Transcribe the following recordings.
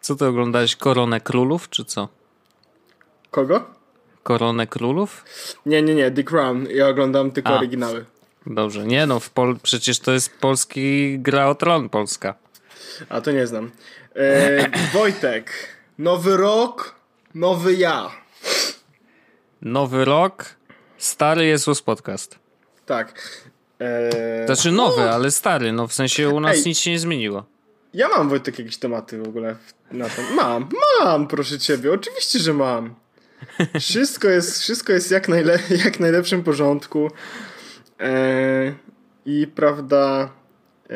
Co ty oglądałeś? Koronę Królów, czy co? Kogo? Koronę Królów? Nie, nie, nie, The Crown. Ja oglądam tylko A. oryginały. Dobrze, nie no, w Pol przecież to jest polski gra o tron polska. A to nie znam. E, Wojtek, nowy rok, nowy ja. Nowy rok, stary Jezus podcast. Tak. E, Znaczy nowy, ale stary, no w sensie u nas Ej. nic się nie zmieniło. Ja mam, Wojtek, jakieś tematy w ogóle na ten. Mam, mam, proszę ciebie, oczywiście, że mam. Wszystko jest, wszystko jest jak, najle jak najlepszym porządku. E, I prawda, e,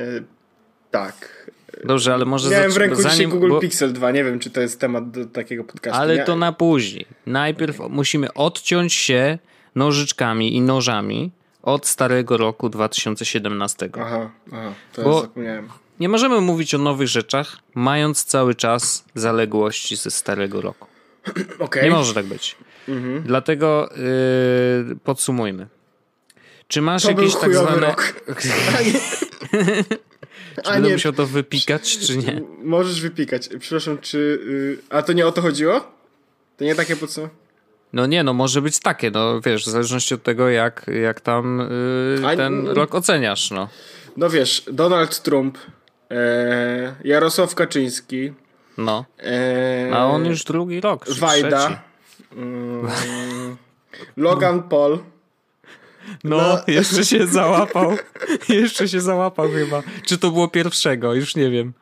tak. Dobrze, ale może Miałem w ręku dzisiaj zanim- Google bo- Pixel 2, nie wiem, czy to jest temat do takiego podcastu. Ale Nie- to na później. Najpierw musimy odciąć się nożyczkami i nożami od starego roku 2017. Aha, aha, to Bo- zapomniałem. Nie możemy mówić o nowych rzeczach, mając cały czas zaległości ze starego roku. Okej. Nie może tak być. Mhm. Dlatego yy, podsumujmy. Czy masz To jakieś tak zwane. Czy a będę nie musiał to wypikać, czy nie? możesz wypikać. Przepraszam, czy... y, A to nie o to chodziło? To nie takie podsumowanie? No nie, no może być takie, no wiesz, w zależności od tego, jak, jak tam yy, A- ten rok oceniasz, no. No wiesz, Donald Trump, e, Jarosław Kaczyński, No. e, A on już drugi rok. trzeci. Wajda, mm, Logan Paul, No, jeszcze się załapał. jeszcze się załapał chyba. Czy to było pierwszego? Już nie wiem.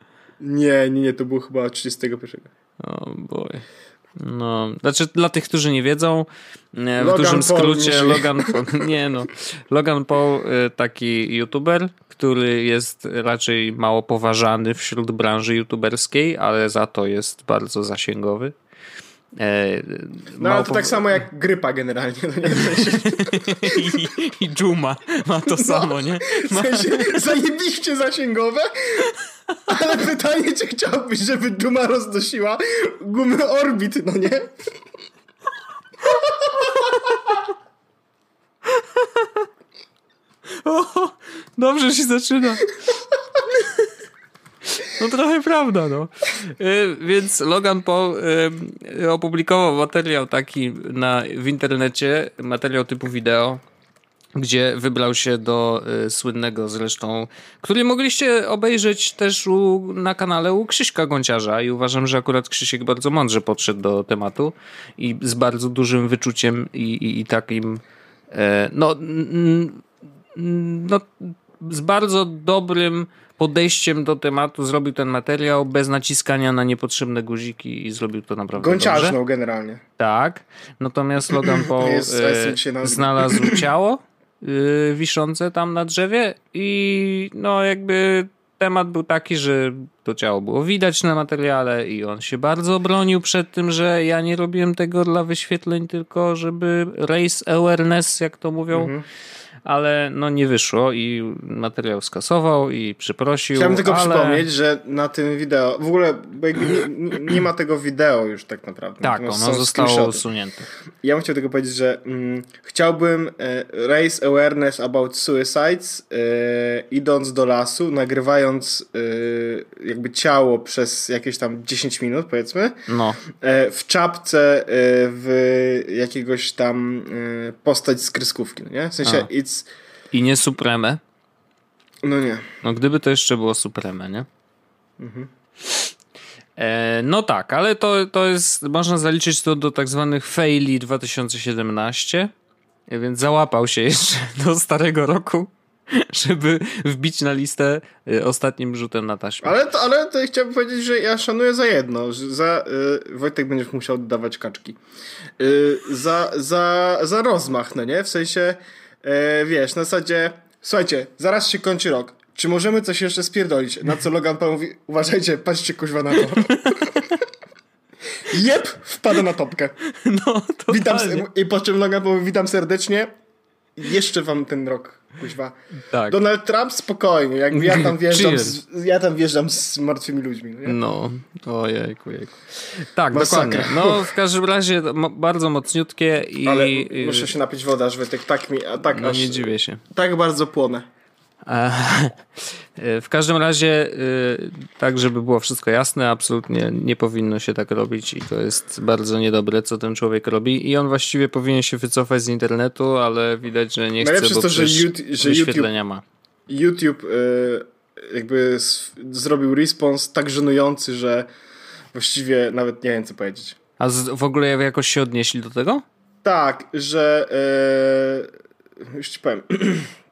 nie, nie, nie, to było chyba 31. O boy. No, znaczy dla tych, którzy nie wiedzą, e, w Logan dużym skrócie Logan Paul, nie no, Logan Paul e, taki youtuber, który jest raczej mało poważany wśród branży youtuberskiej, ale za to jest bardzo zasięgowy. E, No ale to tak samo jak grypa generalnie, no nie? I, I Juma ma to samo, nie? w sensie zajebiście zasięgowe, ale pytanie, czy chciałbyś, żeby Duma roznosiła gumy Orbit, no nie? O, dobrze się zaczyna. No trochę prawda, no. Y, Więc Logan Paul y, opublikował materiał taki na, w internecie, materiał typu wideo, gdzie wybrał się do y, słynnego zresztą, który mogliście obejrzeć też u, na kanale u Krzyśka Gąciarza i uważam, że akurat Krzysiek bardzo mądrze podszedł do tematu i z bardzo dużym wyczuciem i, i, i takim e, no, no z bardzo dobrym podejściem do tematu zrobił ten materiał bez naciskania na niepotrzebne guziki i zrobił to naprawdę dobrze. Gąciarzną generalnie. Tak. Natomiast Logan Paul e, znalazł ciało e, wiszące tam na drzewie i no jakby temat był taki, że to ciało było widać na materiale i on się bardzo bronił przed tym, że ja nie robiłem tego dla wyświetleń, tylko żeby raise awareness, jak to mówią. Mhm. Ale no nie wyszło i materiał skasował i przeprosił. Chciałem tylko ale... przypomnieć, że na tym wideo, w ogóle nie, nie ma tego wideo już tak naprawdę. Tak, Natomiast ono zostało screenshoty. usunięte. Ja bym chciał tylko powiedzieć, że mm, chciałbym e, raise awareness about suicides e, idąc do lasu, nagrywając e, jakby ciało przez jakieś tam 10 minut powiedzmy, No, e, w czapce e, w jakiegoś tam e, postać z kreskówki, no nie? W sensie it's... i nie Supreme. No nie. No gdyby to jeszcze było Supreme, nie? Mhm. E, no tak, ale to, to jest, można zaliczyć to do tak zwanych faili 2017, e, więc załapał się jeszcze do starego roku, żeby wbić na listę e, ostatnim rzutem na taśmę. Ale to, ale to chciałbym powiedzieć, że ja szanuję za jedno, że za y, Wojtek będziesz musiał oddawać kaczki. Y, za, za, za rozmach, no nie? W sensie, y, wiesz, na zasadzie, słuchajcie, zaraz się kończy rok. Czy możemy coś jeszcze spierdolić? Na co Logan Paul mówi, uważajcie, patrzcie kuźwa na to. Jep, wpada na topkę. No, Witam, totalnie. I po czym Logan mówi, witam serdecznie. Jeszcze wam ten rok, kuźwa. Tak. Donald Trump spokojnie, jakby ja tam wjeżdżam, z, ja tam wjeżdżam z martwymi ludźmi. Nie? No, ojejku, jejku. Tak, Masakra. dokładnie. No, w każdym razie bardzo mocniutkie i... Ale y, muszę się napić woda, żeby tak, tak mi, a tak No aż, nie dziwię się. tak bardzo płonę. E, W każdym razie, y, tak żeby było wszystko jasne, absolutnie nie powinno się tak robić i to jest bardzo niedobre, co ten człowiek robi i on właściwie powinien się wycofać z internetu, ale widać, że nie chce, Najlepsze bo to, że YouTube- że wyświetlenia ma. YouTube y, jakby zrobił respons tak żenujący, że właściwie nawet nie wiem co powiedzieć. A w ogóle jakoś się odnieśli do tego? Tak, że y, już ci powiem.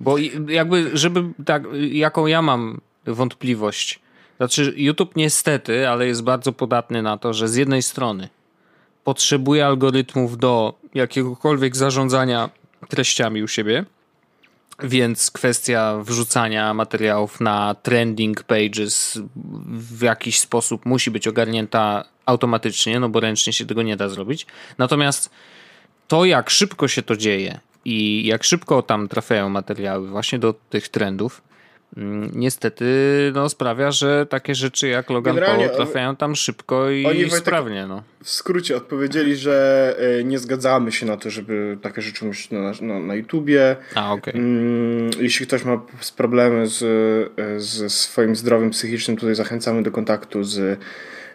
Bo jakby, żeby tak, jaką ja mam wątpliwość. Znaczy, YouTube niestety, ale jest bardzo podatny na to, że z jednej strony potrzebuje algorytmów do jakiegokolwiek zarządzania treściami u siebie, więc kwestia wrzucania materiałów na trending pages w jakiś sposób musi być ogarnięta automatycznie, no bo ręcznie się tego nie da zrobić. Natomiast to, jak szybko się to dzieje i jak szybko tam trafiają materiały właśnie do tych trendów, mm, niestety no, sprawia, że takie rzeczy jak Logan Generalnie Paul trafiają tam szybko i oni, sprawnie. No. W skrócie odpowiedzieli, że y, nie zgadzamy się na to, żeby takie rzeczy mieć na, na, na YouTubie. A, okej. Mm, Jeśli ktoś ma z problemy z, e, ze swoim zdrowiem psychicznym, tutaj zachęcamy do kontaktu z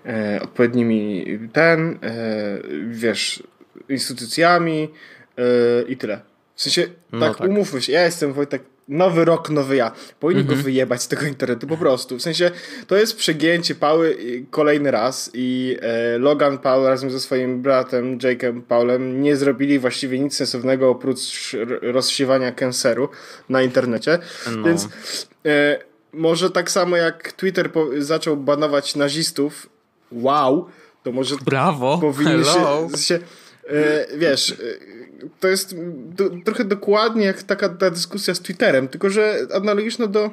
e, odpowiednimi ten, e, wiesz, instytucjami e, i tyle. W sensie, No tak, tak. umówmy się, ja jestem Wojtek, nowy rok, nowy ja. Powinni go wyjebać z tego internetu po prostu. W sensie, to jest przegięcie Pały i- kolejny raz i e, Logan Paul razem ze swoim bratem Jake'em Paulem nie zrobili właściwie nic sensownego oprócz rozsiewania canceru na internecie. No. Więc e, może tak samo jak Twitter zaczął banować nazistów, wow, to może Brawo! powinny Hello! się, się e, wiesz, e, to jest do, trochę dokładnie jak taka ta dyskusja z Twitterem, tylko że analogiczna do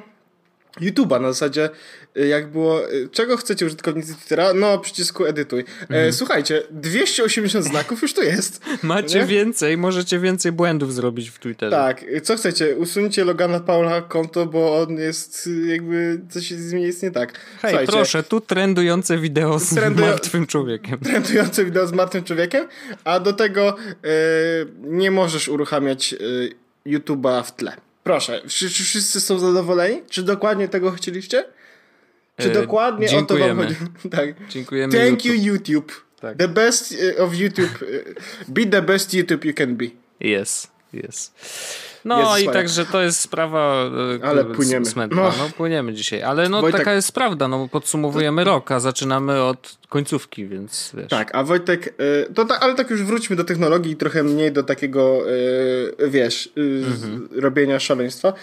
YouTube'a na zasadzie e, jak było, e, czego chcecie użytkownicy Twittera? No, przycisku edytuj. E, Słuchajcie, 280 znaków już to jest. Macie Nie? więcej, możecie więcej błędów zrobić w Twitterze. Tak, co chcecie? Usuńcie Logana Paula konto, bo on jest y, jakby, coś z nim jest nie tak. Hej, Słuchajcie, proszę, tu trendujące wideo z martwym człowiekiem. trendujące wideo z martwym człowiekiem, a do tego y, nie możesz uruchamiać y, YouTube'a w tle. Proszę, czy, czy wszyscy są zadowoleni? Czy dokładnie tego chcieliście? Czy E, dokładnie o to wam chodzi? tak. Dziękujemy. Thank YouTube. you YouTube. Tak. The best y, of YouTube. y, Be the best YouTube you can be. Jest, jest. No i także to jest sprawa e, Ale płyniemy. smętna. No. No. płyniemy dzisiaj. Ale no Wojtek- taka jest prawda, no bo podsumowujemy rok, a zaczynamy od końcówki, więc wiesz. Tak, a Wojtek, y, to ta, ale tak już wróćmy do technologii i trochę mniej do takiego, y, wiesz, Mhm. robienia szaleństwa.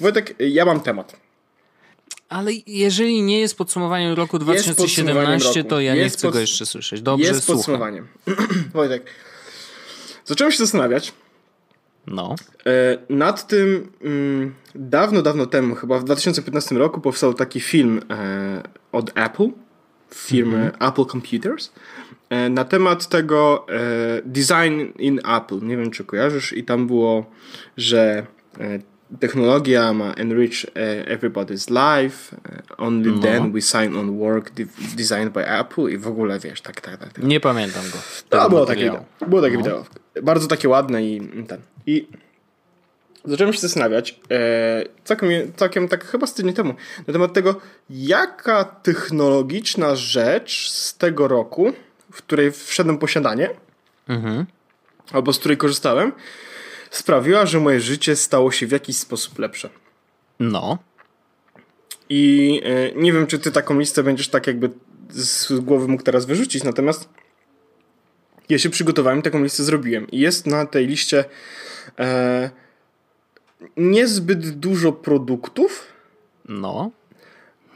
Wojtek, ja mam temat. Ale jeżeli nie jest podsumowaniem roku podsumowaniem 2017, roku. to ja nie Jest chcę go pods- jeszcze słyszeć. Dobrze, Jest słucham. podsumowaniem. Wojtek, zacząłem się zastanawiać No. e, nad tym mm, dawno, dawno temu, chyba w 2015 roku powstał taki film e, od Apple, firmy Apple Computers, e, na temat tego design in Apple. Nie wiem, czy kojarzysz i tam było, że technologia ma enrich everybody's life, only No. then we sign on work de- designed by Apple i w ogóle, wiesz, tak, tak, tak. tak. Nie pamiętam go. To tego było takie wideo. Było takie No. wideo. Bardzo takie ładne i ten. I zacząłem się zastanawiać, e, całkiem, całkiem tak chyba z tydzień temu, na temat tego, jaka technologiczna rzecz z tego roku, w której wszedłem w posiadanie, Mhm. albo z której korzystałem, sprawiła, że moje życie stało się w jakiś sposób lepsze. No. I e, nie wiem, czy ty taką listę będziesz tak jakby z głowy mógł teraz wyrzucić, natomiast ja się przygotowałem taką listę zrobiłem. I jest na tej liście e, niezbyt dużo produktów, No.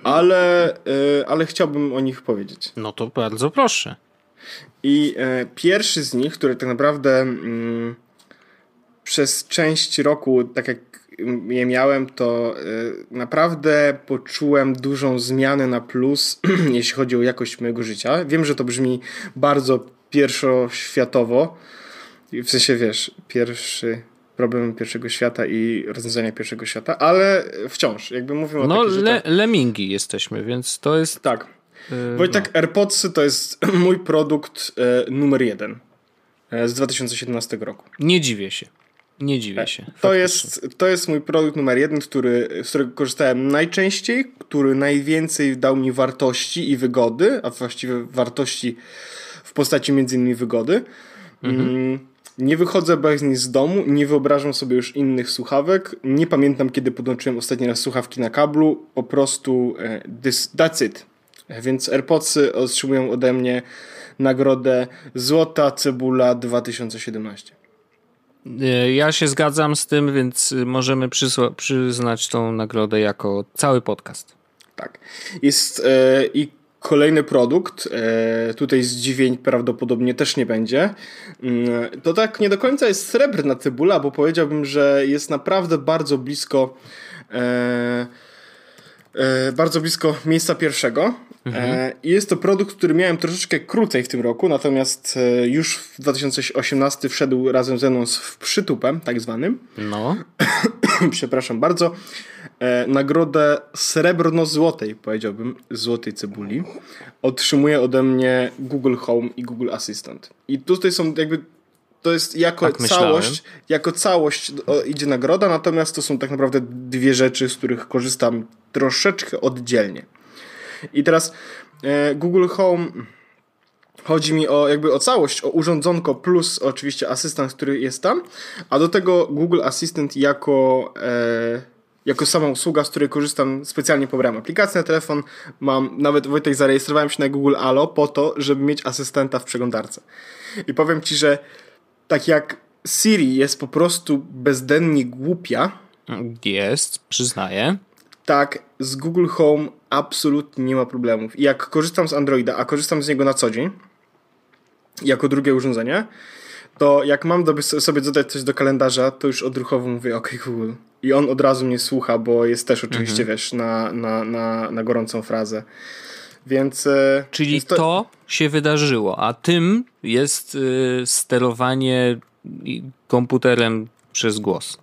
ale, e, ale chciałbym o nich powiedzieć. No to bardzo proszę. I e, pierwszy z nich, który tak naprawdę mm, przez część roku, tak jak je miałem, to e, naprawdę poczułem dużą zmianę na plus, jeśli chodzi o jakość mojego życia. Wiem, że to brzmi bardzo pierwszoświatowo, w sensie wiesz, pierwszy problemy pierwszego świata i rozwiązania pierwszego świata, ale wciąż, jakby mówimy o No, le, rzeczach. lemingi jesteśmy, więc to jest... Tak. Yy, Wojtek, AirPodsy to jest mój produkt e, numer jeden e, z 2017 roku. Nie dziwię się. Nie dziwię się. To faktycznie. jest, to jest mój produkt numer jeden, który, z którego korzystałem najczęściej, który najwięcej dał mi wartości i wygody, a właściwie wartości postaci między innymi wygody. Mm, Nie wychodzę bez nich z domu, nie wyobrażam sobie już innych słuchawek. Nie pamiętam, kiedy podłączyłem ostatni raz słuchawki na kablu. Po prostu e, this, that's it. E, Więc AirPodsy otrzymują ode mnie nagrodę Złota Cebula 2017. Y, Ja się zgadzam z tym, więc możemy przyznać tą nagrodę jako cały podcast. Tak. Jest e, i kolejny produkt. E, tutaj zdziwień prawdopodobnie też nie będzie. Mm, to tak nie do końca jest srebrna cebula, bo powiedziałbym, że jest naprawdę bardzo blisko. E, e, bardzo blisko miejsca pierwszego. I jest to produkt, który miałem troszeczkę krócej w tym roku, natomiast już w 2018 wszedł razem ze mną z- przytupem, tak zwanym. No, przepraszam bardzo, e, nagrodę srebrno-złotej, powiedziałbym, złotej cebuli, otrzymuje ode mnie Google Home i Google Assistant. I tutaj są jakby, to jest jako Tak myślałem. całość, jako całość idzie nagroda, natomiast to są tak naprawdę dwie rzeczy, z których korzystam troszeczkę oddzielnie. I teraz e, Google Home Chodzi mi o jakby o całość, o urządzonko plus oczywiście asystent, który jest tam, a do tego Google Assistant jako, e, jako sama usługa, z której korzystam, specjalnie pobrałem aplikację na telefon, mam, nawet Wojtek zarejestrowałem się na Google Allo po to, żeby mieć asystenta w przeglądarce. I powiem Ci, że tak jak Siri jest po prostu bezdennie głupia, jest, przyznaję. tak z Google Home absolutnie nie ma problemów. I jak korzystam z Androida, a korzystam z niego na co dzień, jako drugie urządzenie, to jak mam sobie dodać coś do kalendarza, to już odruchowo mówię OK Google. I on od razu mnie słucha, bo jest też oczywiście, wiesz, na, na, na, na gorącą frazę. Więc... e, Czyli więc to... się wydarzyło, a tym jest y, sterowanie komputerem przez głos.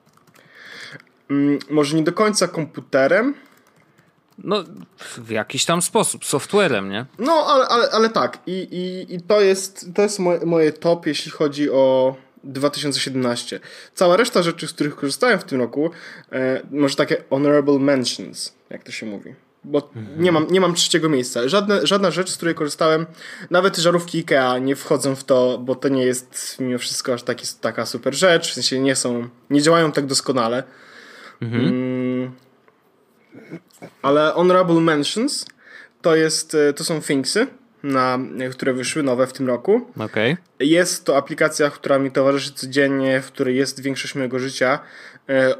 Mm, może nie do końca komputerem, No, w jakiś tam sposób, softwarem, nie? No, ale, ale, ale tak. I, i, i to jest, to jest moje, moje top, jeśli chodzi o 2017. Cała reszta rzeczy, z których korzystałem w tym roku, e, może takie honorable mentions, jak to się mówi. Bo nie, mam, nie mam trzeciego miejsca. Żadne, żadna rzecz, z której korzystałem, nawet żarówki IKEA nie wchodzą w to, bo to nie jest mimo wszystko aż taki, taka super rzecz. W sensie nie są, nie działają tak doskonale. Mm, ale Honorable Mentions to, jest, e, to są Thingsy, na, które wyszły nowe w tym roku. Okej. Jest to aplikacja, która mi towarzyszy codziennie, w której jest większość mojego życia. e,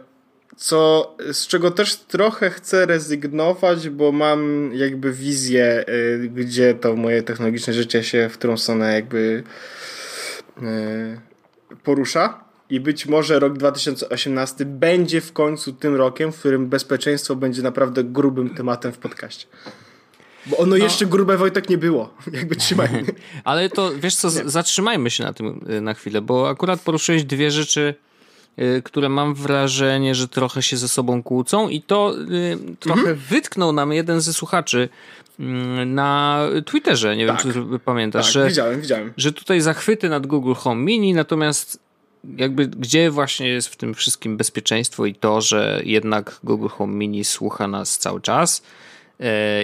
Co, z czego też trochę chcę rezygnować, bo mam jakby wizję, e, gdzie to moje technologiczne życie się, w którą stronę jakby e, porusza. I być może rok 2018 będzie w końcu tym rokiem, w którym bezpieczeństwo będzie naprawdę grubym tematem w podcaście. Bo ono jeszcze grube Wojtek nie było. Jakby trzymaj. Ale to, wiesz co, zatrzymajmy się na tym y, na chwilę, bo akurat poruszyłeś dwie rzeczy, y, które mam wrażenie, że trochę się ze sobą kłócą i to y, trochę Mhm. wytknął nam jeden ze słuchaczy mm, na Twitterze, nie Tak. wiem, czy pamiętasz, Tak, że, widziałem, widziałem. że tutaj zachwyty nad Google Home Mini, natomiast jakby gdzie właśnie jest w tym wszystkim bezpieczeństwo i to, że jednak Google Home Mini słucha nas cały czas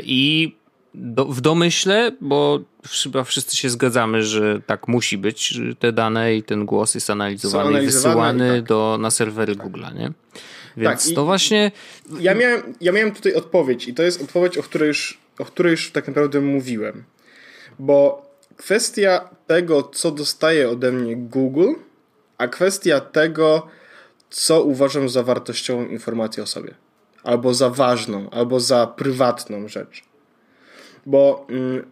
i do, w domyśle, bo chyba wszyscy się zgadzamy, że tak musi być, że te dane i ten głos jest analizowany, Są i wysyłany i tak. do, na serwery Google'a, nie? Więc Tak, to właśnie Ja miałem, ja miałem tutaj odpowiedź i to jest odpowiedź, o której, już, o której już tak naprawdę mówiłem. Bo kwestia tego, co dostaje ode mnie Google, a kwestia tego, co uważam za wartościową informację o sobie. Albo za ważną, albo za prywatną rzecz. Bo mm,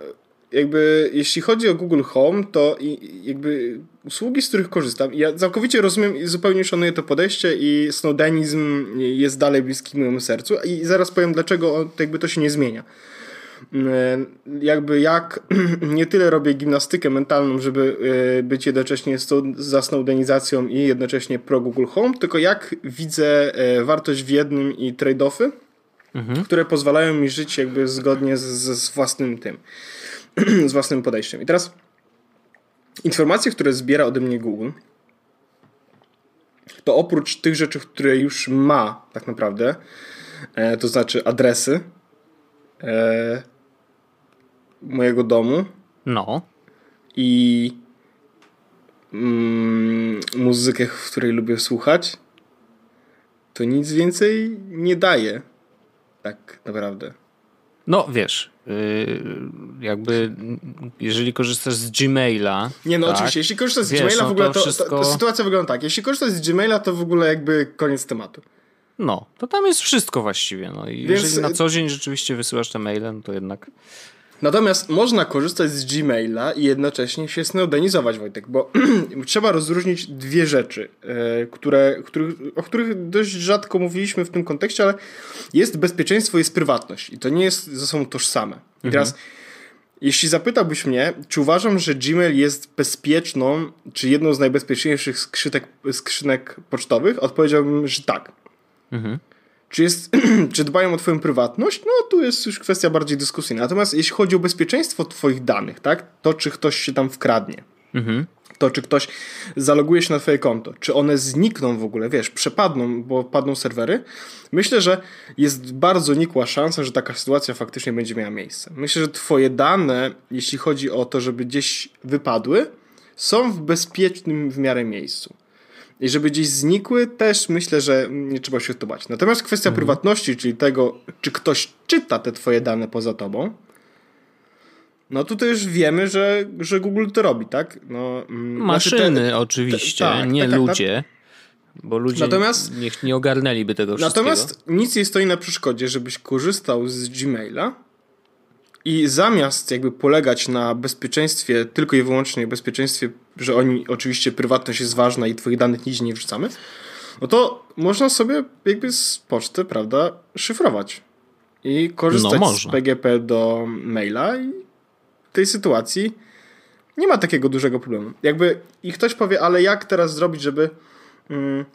jakby jeśli chodzi o Google Home, to jakby usługi, z których korzystam, ja całkowicie rozumiem i zupełnie szanuję to podejście i snowdenizm jest dalej bliski mojemu sercu i zaraz powiem, dlaczego jakby to się nie zmienia. jakby jak nie tyle robię gimnastykę mentalną, żeby być jednocześnie za snowdenizacją i jednocześnie pro Google Home, tylko jak widzę wartość w jednym i trade-offy, mhm. które pozwalają mi żyć jakby zgodnie z, z własnym tym, z własnym podejściem. I teraz informacje, które zbiera ode mnie Google, to oprócz tych rzeczy, które już ma tak naprawdę, e, to znaczy adresy e, mojego domu. No. I mm, muzykę, w której lubię słuchać, to nic więcej nie daje. Tak naprawdę. No wiesz, yy, jakby jeżeli korzystasz z Gmaila. Nie, no tak, oczywiście, jeśli korzystasz z wiesz, Gmaila w no ogóle, to, wszystko... to, to, sytuacja wygląda tak. Jeśli korzystasz z Gmaila, to w ogóle jakby koniec tematu. No, to tam jest wszystko właściwie. No i Więc... jeżeli na co dzień rzeczywiście wysyłasz te maile, no to jednak. Natomiast można korzystać z Gmaila i jednocześnie się snowdenizować, Wojtek, bo trzeba rozróżnić dwie rzeczy, e, które, których, o których dość rzadko mówiliśmy w tym kontekście, ale jest bezpieczeństwo, jest prywatność i to nie jest ze sobą tożsame. I mhm. teraz, jeśli zapytałbyś mnie, czy uważam, że Gmail jest bezpieczną, czy jedną z najbezpieczniejszych skrzynek, skrzynek pocztowych, odpowiedziałbym, że tak. Mhm. Czy, jest, czy dbają o twoją prywatność? No tu jest już kwestia bardziej dyskusyjna. Natomiast jeśli chodzi o bezpieczeństwo twoich danych, tak? To czy ktoś się tam wkradnie. Mhm. To czy ktoś zaloguje się na twoje konto, czy one znikną w ogóle, wiesz, przepadną, bo padną serwery. Myślę, że jest bardzo nikła szansa, że taka sytuacja faktycznie będzie miała miejsce. Myślę, że twoje dane, jeśli chodzi o to, żeby gdzieś wypadły, są w bezpiecznym w miarę miejscu. I żeby gdzieś znikły, też myślę, że nie trzeba się to bać. Natomiast kwestia mhm. prywatności, czyli tego, czy ktoś czyta te twoje dane poza tobą, no tutaj już wiemy, że, że Google to robi, tak? No, mm, Maszyny znaczy te, oczywiście, te, tak, nie tak, tak, tak. ludzie. Bo ludzie natomiast, nie, nie ogarnęliby tego wszystkiego. Natomiast nic nie stoi na przeszkodzie, żebyś korzystał z Gmaila i zamiast jakby polegać na bezpieczeństwie, tylko i wyłącznie bezpieczeństwie, że oni oczywiście prywatność jest ważna i twoich danych nigdzie nie wrzucamy, no to można sobie jakby z poczty, prawda, szyfrować i korzystać no, z PGP do maila i w tej sytuacji nie ma takiego dużego problemu. Jakby i ktoś powie, ale jak teraz zrobić, żeby mm,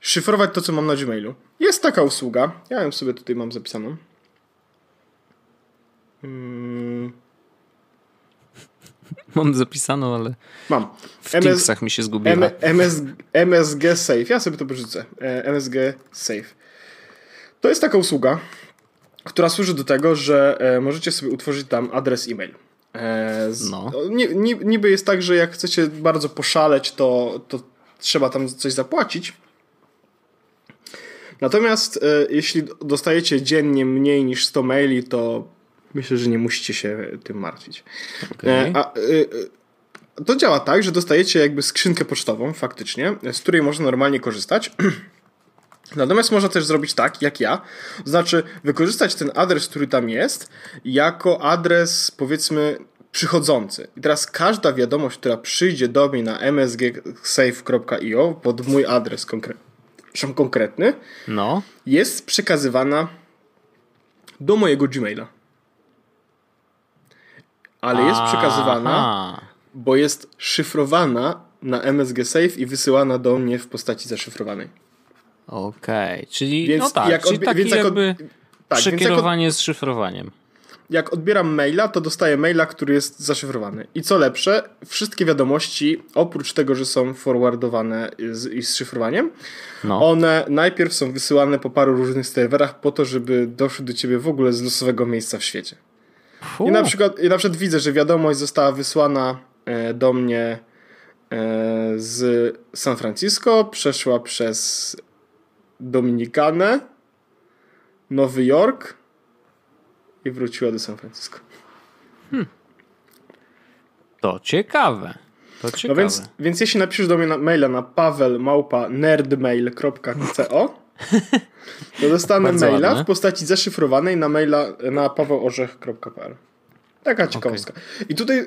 szyfrować to, co mam na Gmailu? Jest taka usługa, ja ją sobie tutaj mam zapisaną. Hmm. Mam zapisaną, ale mam. w MS, Thingsach mi się zgubiła. MS, MSG Safe. Ja sobie to porzucę. E, MSG Safe. To jest taka usługa, która służy do tego, że e, możecie sobie utworzyć tam adres e-mail. E, no. Niby jest tak, że jak chcecie bardzo poszaleć, to, to trzeba tam coś zapłacić. Natomiast jeśli dostajecie dziennie mniej niż 100 maili, to myślę, że nie musicie się tym martwić. Okay. A, y, y, to działa tak, że dostajecie jakby skrzynkę pocztową faktycznie, z której można normalnie korzystać. Natomiast można też zrobić tak, jak ja, to znaczy wykorzystać ten adres, który tam jest, jako adres powiedzmy przychodzący. I teraz każda wiadomość, która przyjdzie do mnie na msgsafe.io pod mój adres konkre konkretny, no. jest przekazywana do mojego Gmaila ale jest przekazywana, bo jest szyfrowana na MSG Safe i wysyłana do mnie w postaci zaszyfrowanej. Okej, okay. czyli więc no tak, jak czyli taki więc jak jakby tak, przekierowanie z szyfrowaniem. Jak odbieram maila, to dostaję maila, który jest zaszyfrowany. I co lepsze, wszystkie wiadomości, oprócz tego, że są forwardowane z, i z szyfrowaniem, no. one najpierw są wysyłane po paru różnych serwerach po to, żeby doszły do ciebie w ogóle z losowego miejsca w świecie. I na, przykład, I na przykład widzę, że wiadomość została wysłana e, do mnie e, z San Francisco, przeszła przez Dominikanę, Nowy Jork i wróciła do San Francisco. Hmm. To ciekawe. To ciekawe. No więc, więc jeśli napiszesz do mnie na maila na pawełmałpa.nerdmail.co to dostanę maila ładne. w postaci zaszyfrowanej na maila na pawełorzech.pl Taka ciekawostka. Okay. I tutaj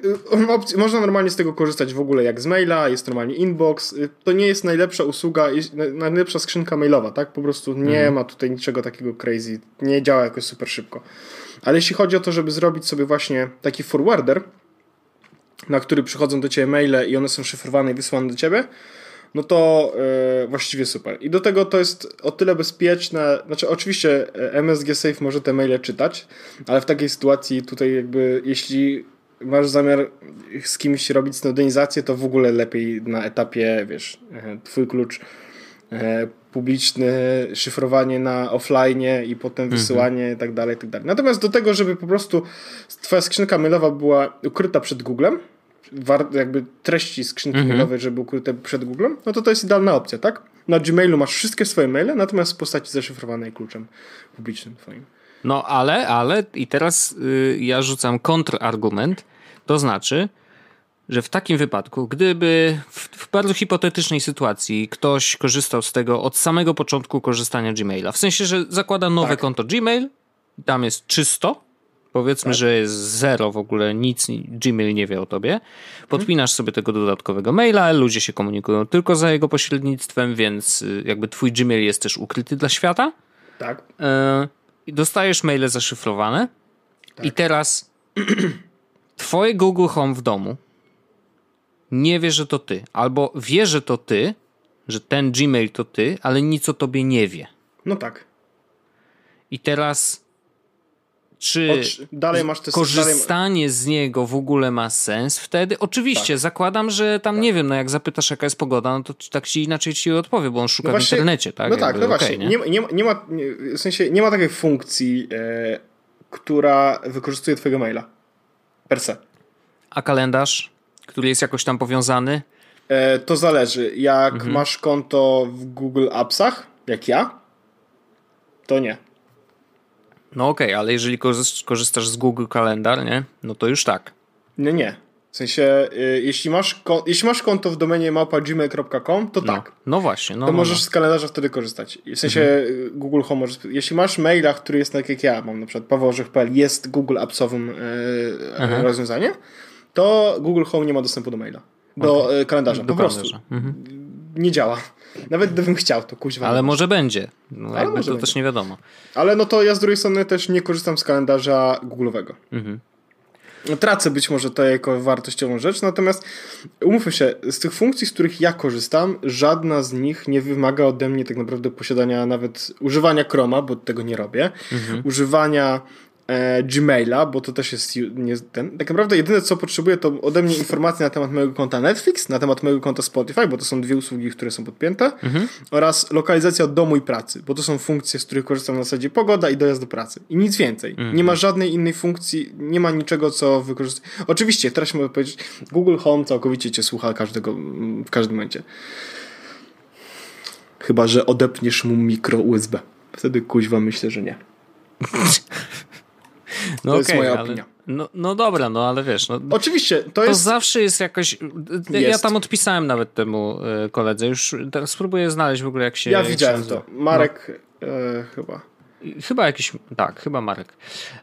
y, można normalnie z tego korzystać w ogóle jak z maila, jest normalnie inbox. Y, to nie jest najlepsza usługa, najlepsza skrzynka mailowa, tak? Po prostu nie mm. ma tutaj niczego takiego crazy, nie działa jakoś super szybko. Ale jeśli chodzi o to, żeby zrobić sobie właśnie taki forwarder, na który przychodzą do ciebie maile i one są szyfrowane i wysłane do ciebie, no to yy, właściwie super. I do tego to jest o tyle bezpieczne, znaczy oczywiście e, MSG Safe może te maile czytać, ale w takiej sytuacji tutaj jakby jeśli masz zamiar z kimś robić snowdenizację, to w ogóle lepiej na etapie, wiesz, e, twój klucz publiczny, szyfrowanie na offline i potem mhm. wysyłanie i tak dalej, i tak dalej. Natomiast do tego, żeby po prostu twoja skrzynka mailowa była ukryta przed Googlem, jakby treści skrzynki mhm. mailowej, żeby ukryte przed Googlem, no to to jest idealna opcja, tak? Na Gmailu masz wszystkie swoje maile, natomiast w postaci zaszyfrowanej kluczem publicznym twoim. No ale, ale i teraz y, ja rzucam kontrargument, to znaczy, że w takim wypadku, gdyby w, w, bardzo hipotetycznej sytuacji ktoś korzystał z tego od samego początku korzystania Gmaila, w sensie, że zakłada nowe tak. konto Gmail, tam jest czysto, Powiedzmy, tak. że jest zero w ogóle, nic Gmail nie wie o tobie. Podpinasz sobie tego dodatkowego maila, ludzie się komunikują tylko za jego pośrednictwem, więc y, jakby twój Gmail jest też ukryty dla świata. Tak. Y, dostajesz maile zaszyfrowane tak. i teraz twoje Google Home w domu nie wie, że to ty. Albo wie, że to ty, że ten Gmail to ty, ale nic o tobie nie wie. No tak. I teraz czy dalej masz te, korzystanie dalej... z niego w ogóle ma sens wtedy? Oczywiście, tak. zakładam, że tam tak. nie wiem, no jak zapytasz jaka jest pogoda, no to tak ci inaczej ci odpowie, bo on szuka no właśnie, w internecie, tak? No tak, Jakby, no okay, właśnie. Nie? Nie, nie, ma, nie, w sensie nie ma takiej funkcji, e, która wykorzystuje twojego maila. Per se. A kalendarz, który jest jakoś tam powiązany? E, to zależy. Jak mhm. masz konto w Google Appsach, jak ja, to nie. No okej, okay, ale jeżeli korzystasz z Google Kalendar, nie? No to już tak. Nie, nie. W sensie, y, jeśli, masz jeśli masz konto w domenie małpa.gmail.com, to no. tak. No właśnie. No, to no, możesz no. z kalendarza wtedy korzystać. W sensie mhm. Y, Google Home możesz... Jeśli masz maila, który jest tak jak ja, mam na przykład paworzych.pl, jest Google Appsowym yy, rozwiązaniem, to Google Home nie ma dostępu do maila. Do okay. kalendarza. Do po kalendarza. prostu. Mhm. Nie działa. Nawet gdybym chciał, to kuźwa. Ale może będzie. No, Ale może to będzie. też nie wiadomo. Ale no to ja z drugiej strony też nie korzystam z kalendarza Google'owego. Mhm. Tracę być może to jako wartościową rzecz, natomiast umówmy się, z tych funkcji, z których ja korzystam, żadna z nich nie wymaga ode mnie tak naprawdę posiadania nawet używania Chroma, bo tego nie robię, mhm. używania e, Gmaila, bo to też jest nie, ten. Tak naprawdę jedyne co potrzebuję to ode mnie informacje na temat mojego konta Netflix, na temat mojego konta Spotify, bo to są dwie usługi, które są podpięte mhm. oraz lokalizacja domu i pracy, bo to są funkcje, z których korzystam na zasadzie pogoda i dojazd do pracy. I nic więcej. Mhm. Nie ma żadnej innej funkcji, nie ma niczego, co wykorzystać. Oczywiście, teraz mogę powiedzieć, Google Home całkowicie cię słucha każdego, w każdym momencie. Chyba, że odepniesz mu mikro USB. Wtedy kuźwa myślę, że nie. No to okay, jest moja ale, opinia. No, no dobra, no ale wiesz. No, Oczywiście, to, to jest. zawsze jest jakoś. Jest. Ja tam odpisałem nawet temu e, koledze. Już teraz spróbuję znaleźć w ogóle, jak się. Ja widziałem to. Marek no. e, chyba. Chyba jakiś, tak, chyba Marek.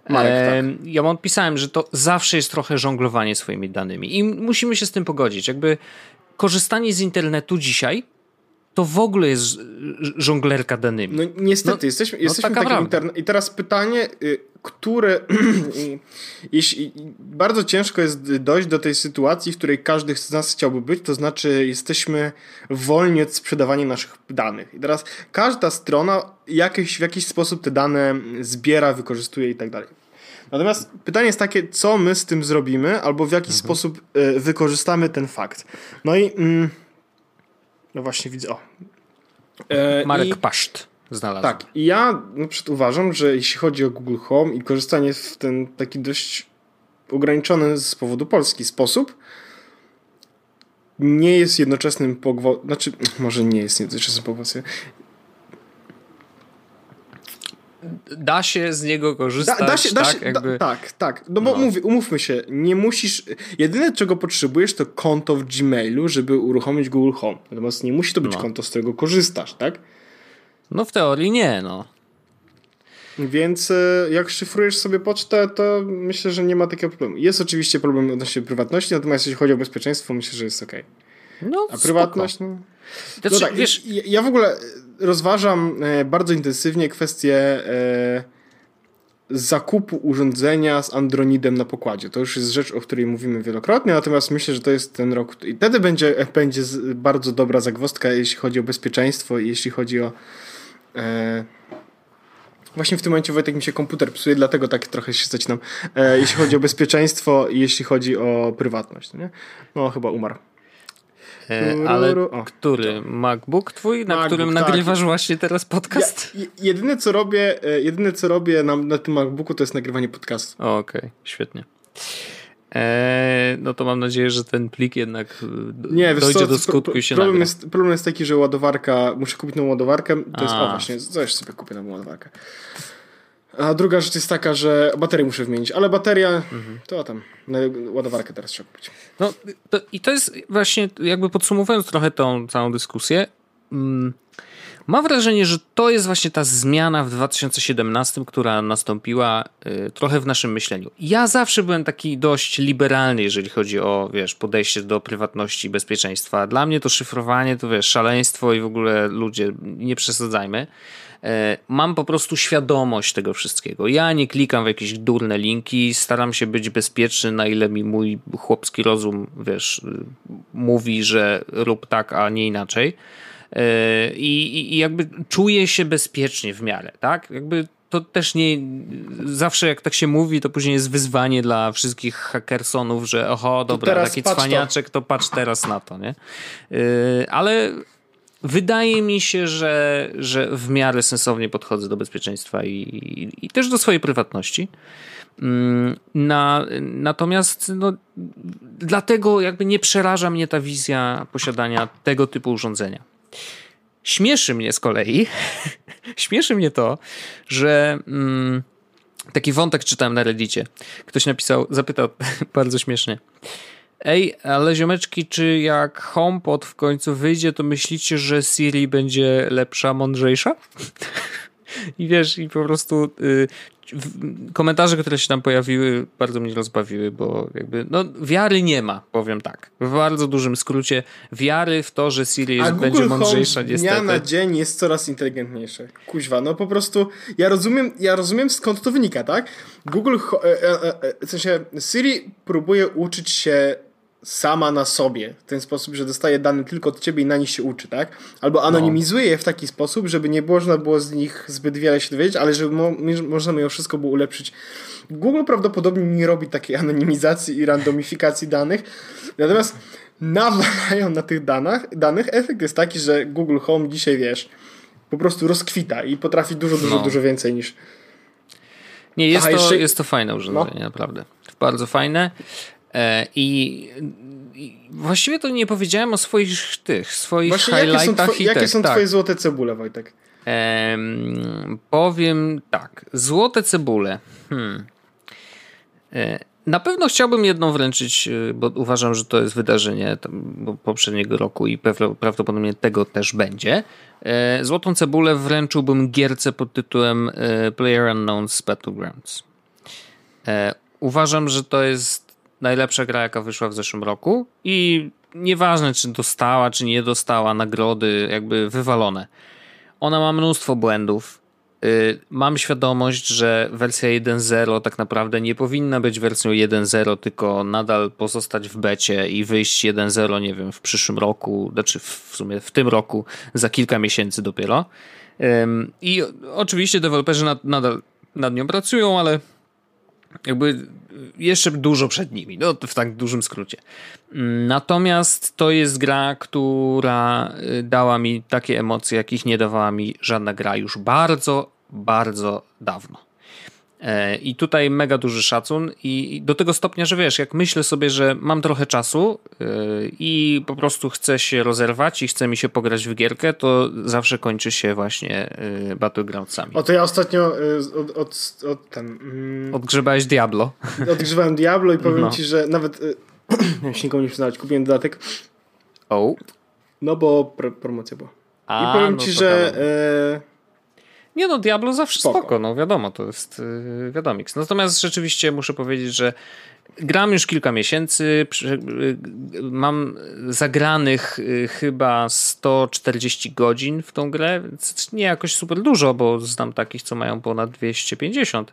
Marek e, tak. Ja mu odpisałem, że to zawsze jest trochę żonglowanie swoimi danymi i musimy się z tym pogodzić. Jakby korzystanie z internetu dzisiaj to w ogóle jest żonglerka danymi. No niestety, no, jesteśmy, no jesteśmy takim internet. I teraz pytanie, y, które jeśli bardzo ciężko jest dojść do tej sytuacji, w której każdy z nas chciałby być, to znaczy jesteśmy wolni od sprzedawania naszych danych. I teraz każda strona jakieś, w jakiś sposób te dane zbiera, wykorzystuje i tak dalej. Natomiast pytanie jest takie, co my z tym zrobimy, albo w jaki mhm. sposób y, wykorzystamy ten fakt. No i mm, no właśnie widzę. O. E, Marek i, Paszt znalazł. Tak. I ja na przykład uważam, że jeśli chodzi o Google Home i korzystanie w ten taki dość ograniczony z powodu Polski sposób, nie jest jednoczesnym pogwałceniem. Znaczy, może nie jest jednoczesnym pogwałceniem da się z niego korzystać. Da, da się, da tak, się, jakby... da, tak, tak. No bo no. Mówię, umówmy się, nie musisz. Jedyne, czego potrzebujesz, to konto w Gmailu, żeby uruchomić Google Home. Natomiast nie musi to być no. konto, z którego korzystasz, tak? No w teorii nie, no. Więc e, jak szyfrujesz sobie pocztę, to myślę, że nie ma takiego problemu. Jest oczywiście problem odnośnie prywatności, natomiast jeśli chodzi o bezpieczeństwo, myślę, że jest ok. No, A prywatność, no. Znaczy, no tak, wiesz, ja, ja w ogóle rozważam e, bardzo intensywnie kwestię e, zakupu urządzenia z Andronidem na pokładzie. To już jest rzecz, o której mówimy wielokrotnie, natomiast myślę, że to jest ten rok. I wtedy będzie, będzie bardzo dobra zagwozdka, jeśli chodzi o bezpieczeństwo i jeśli chodzi o. E, Właśnie w tym momencie Wojtek mi się komputer psuje, dlatego tak trochę się zaczynam. E, jeśli chodzi o bezpieczeństwo i jeśli chodzi o prywatność. No, nie? no chyba umarł. E, ale o, który? MacBook twój, na MacBook, którym tak. nagrywasz właśnie teraz podcast? Ja, jedyne co robię, e, jedyne co robię na, na tym MacBooku to jest nagrywanie podcastu. Okej, okay, świetnie. Eee, no to mam nadzieję, że ten plik jednak e, Nie, dojdzie co, do skutku i się problem jest, problem jest taki, że ładowarka, muszę kupić nową ładowarkę, to A. jest, o właśnie, coś sobie kupię nową ładowarkę. A druga rzecz jest taka, że baterię muszę wymienić, ale bateria, mhm. to tam, ładowarkę teraz trzeba kupić. No to, i to jest właśnie, jakby podsumowując trochę tą całą dyskusję, mm, mam wrażenie, że to jest właśnie ta zmiana w 2017, która nastąpiła y, trochę w naszym myśleniu. Ja zawsze byłem taki dość liberalny, jeżeli chodzi o, wiesz, podejście do prywatności i bezpieczeństwa. Dla mnie to szyfrowanie to, wiesz, szaleństwo i w ogóle ludzie, nie przesadzajmy. E, mam po prostu świadomość tego wszystkiego. Ja nie klikam w jakieś durne linki, staram się być bezpieczny, na ile mi mój chłopski rozum, wiesz, mówi, że rób tak, a nie inaczej. E, I, i jakby czuję się bezpiecznie w miarę, tak? Jakby to też nie. Zawsze jak tak się mówi, to później jest wyzwanie dla wszystkich hackersonów, że oho, dobra, taki cwaniaczek, to. to patrz teraz na to, nie? E, ale wydaje mi się, że, że w miarę sensownie podchodzę do bezpieczeństwa i, i, i też do swojej prywatności. Mm, na, natomiast no, dlatego jakby nie przeraża mnie ta wizja posiadania tego typu urządzenia. Śmieszy mnie z kolei, śmieszy mnie to, że mm, taki wątek czytałem na Reddicie. Ktoś napisał, zapytał bardzo śmiesznie. Ej, ale ziomeczki, czy jak HomePod w końcu wyjdzie, to myślicie, że Siri będzie lepsza, mądrzejsza? I wiesz, i po prostu y, komentarze, które się tam pojawiły, bardzo mnie rozbawiły, bo jakby, no, wiary nie ma, powiem tak. W bardzo dużym skrócie, wiary w to, że Siri jest, będzie mądrzejsza, Home niestety. dnia na dzień jest coraz inteligentniejsze. Kuźwa, no po prostu, ja rozumiem, ja rozumiem skąd to wynika, tak? Google, e, e, e, w sensie Siri próbuje uczyć się sama na sobie, w ten sposób, że dostaje dane tylko od ciebie i na nich się uczy, tak? Albo no. anonimizuje no. je w taki sposób, żeby nie można było z nich zbyt wiele się dowiedzieć, ale żeby mo można mimo wszystko było ulepszyć. Google prawdopodobnie nie robi takiej anonimizacji i randomifikacji danych, natomiast nawalają na tych danych, danych. Efekt jest taki, że Google Home dzisiaj, wiesz, po prostu rozkwita i potrafi dużo, dużo, no. dużo więcej niż... Nie, jest, Aha, to, jeszcze... jest to fajne urządzenie, no. naprawdę. Bardzo fajne. E, I, właściwie to nie powiedziałem o swoich tych, swoich Właśnie highlightach. Jakie są, two, jakie są tak. twoje złote cebule, Wojtek? Ehm, powiem tak. Złote cebule. Hmm. E, na pewno chciałbym jedną wręczyć, e, bo uważam, że to jest wydarzenie poprzedniego roku i prawdopodobnie tego też będzie. Złotą cebulę wręczyłbym gierce pod tytułem Player Unknown's Battlegrounds. Uważam, że to jest najlepsza gra, jaka wyszła w zeszłym roku i nieważne, czy dostała, czy nie dostała nagrody, jakby wywalone. Ona ma mnóstwo błędów. Y, mam świadomość, że wersja 1.0 tak naprawdę nie powinna być wersją 1.0, tylko nadal pozostać w becie i wyjść 1.0, nie wiem, w przyszłym roku, znaczy w sumie w tym roku, za kilka miesięcy dopiero. I oczywiście deweloperzy nad, nadal nad nią pracują, ale jakby jeszcze dużo przed nimi, no w tak dużym skrócie. Natomiast to jest gra, która y, dała mi takie emocje, jakich nie dawała mi żadna gra już bardzo, bardzo dawno. E, I tutaj mega duży szacun i do tego stopnia, że wiesz, jak myślę sobie, że mam trochę czasu y, i po prostu chcę się rozerwać i chce mi się pograć w gierkę, to zawsze kończy się właśnie y, Battlegroundsami. O to ja ostatnio od, od, od ten... Mm, Odgrzebałeś Diablo. Odgrzebałem Diablo i powiem no. ci, że nawet się nikomu nie przyznać, kupiłem dodatek. O. No bo promocja była. A, I powiem no ci, że... Nie no, Diablo zawsze spoko, spoko no wiadomo, to jest yy, wiadomix. Natomiast rzeczywiście muszę powiedzieć, że Gram już kilka miesięcy, mam zagranych y, chyba 140 godzin w tą grę, nie jakoś super dużo, bo znam takich, co mają ponad 250,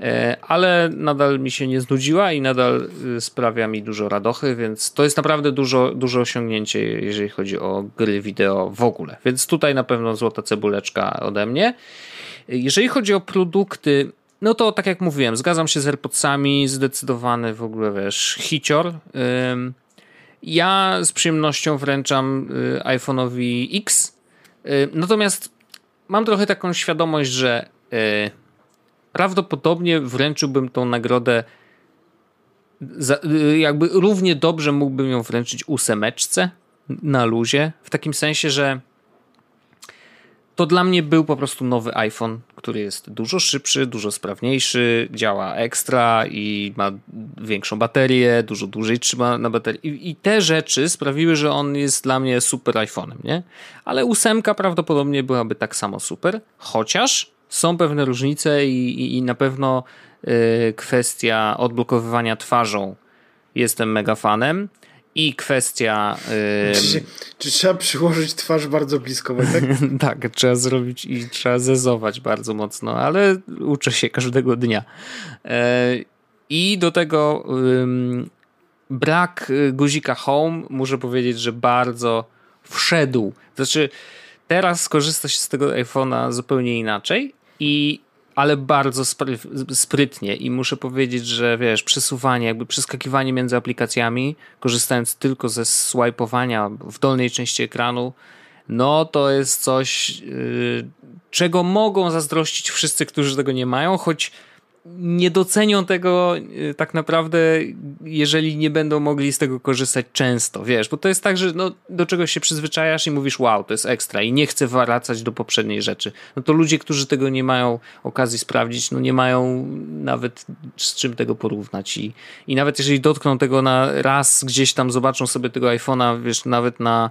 e, ale nadal mi się nie znudziła i nadal y, sprawia mi dużo radochy, więc to jest naprawdę dużo, dużo osiągnięcie, jeżeli chodzi o gry wideo w ogóle, więc tutaj na pewno złota cebuleczka ode mnie. Jeżeli chodzi o produkty, no to tak jak mówiłem, zgadzam się z AirPodsami, zdecydowany w ogóle, wiesz, hicior. Ja z przyjemnością wręczam y, iPhone'owi X, y, natomiast mam trochę taką świadomość, że y, prawdopodobnie wręczyłbym tą nagrodę jakby równie dobrze mógłbym ją wręczyć ósemeczce na luzie, w takim sensie, że to dla mnie był po prostu nowy iPhone, który jest dużo szybszy, dużo sprawniejszy, działa ekstra i ma większą baterię, dużo dłużej trzyma na baterii. I, I, te rzeczy sprawiły, że on jest dla mnie super iPhone'em, nie? Ale ósemka prawdopodobnie byłaby tak samo super, chociaż są pewne różnice i, i, i na pewno yy, kwestia odblokowywania twarzą jestem mega fanem i kwestia. Yy... Czy, czy, trzeba przyłożyć twarz bardzo blisko, tak? tak, trzeba zrobić i trzeba zezować bardzo mocno, ale uczę się każdego dnia. Yy, I do tego yy, brak y, guzika Home, muszę powiedzieć, że bardzo wszedł. Znaczy, teraz skorzysta się z tego iPhone'a zupełnie inaczej i ale bardzo sprytnie i muszę powiedzieć, że wiesz, przesuwanie, jakby przeskakiwanie między aplikacjami, korzystając tylko ze swipeowania w dolnej części ekranu, no to jest coś, yy, czego mogą zazdrościć wszyscy, którzy tego nie mają, choć nie docenią tego y, tak naprawdę, jeżeli nie będą mogli z tego korzystać często, wiesz, bo to jest tak, że no, do czegoś się przyzwyczajasz i mówisz, wow, to jest ekstra i nie chcę wracać do poprzedniej rzeczy. No to ludzie, którzy tego nie mają okazji sprawdzić, no nie mają nawet z czym tego porównać i, i nawet jeżeli dotkną tego na raz, gdzieś tam zobaczą sobie tego iPhone'a, wiesz, nawet na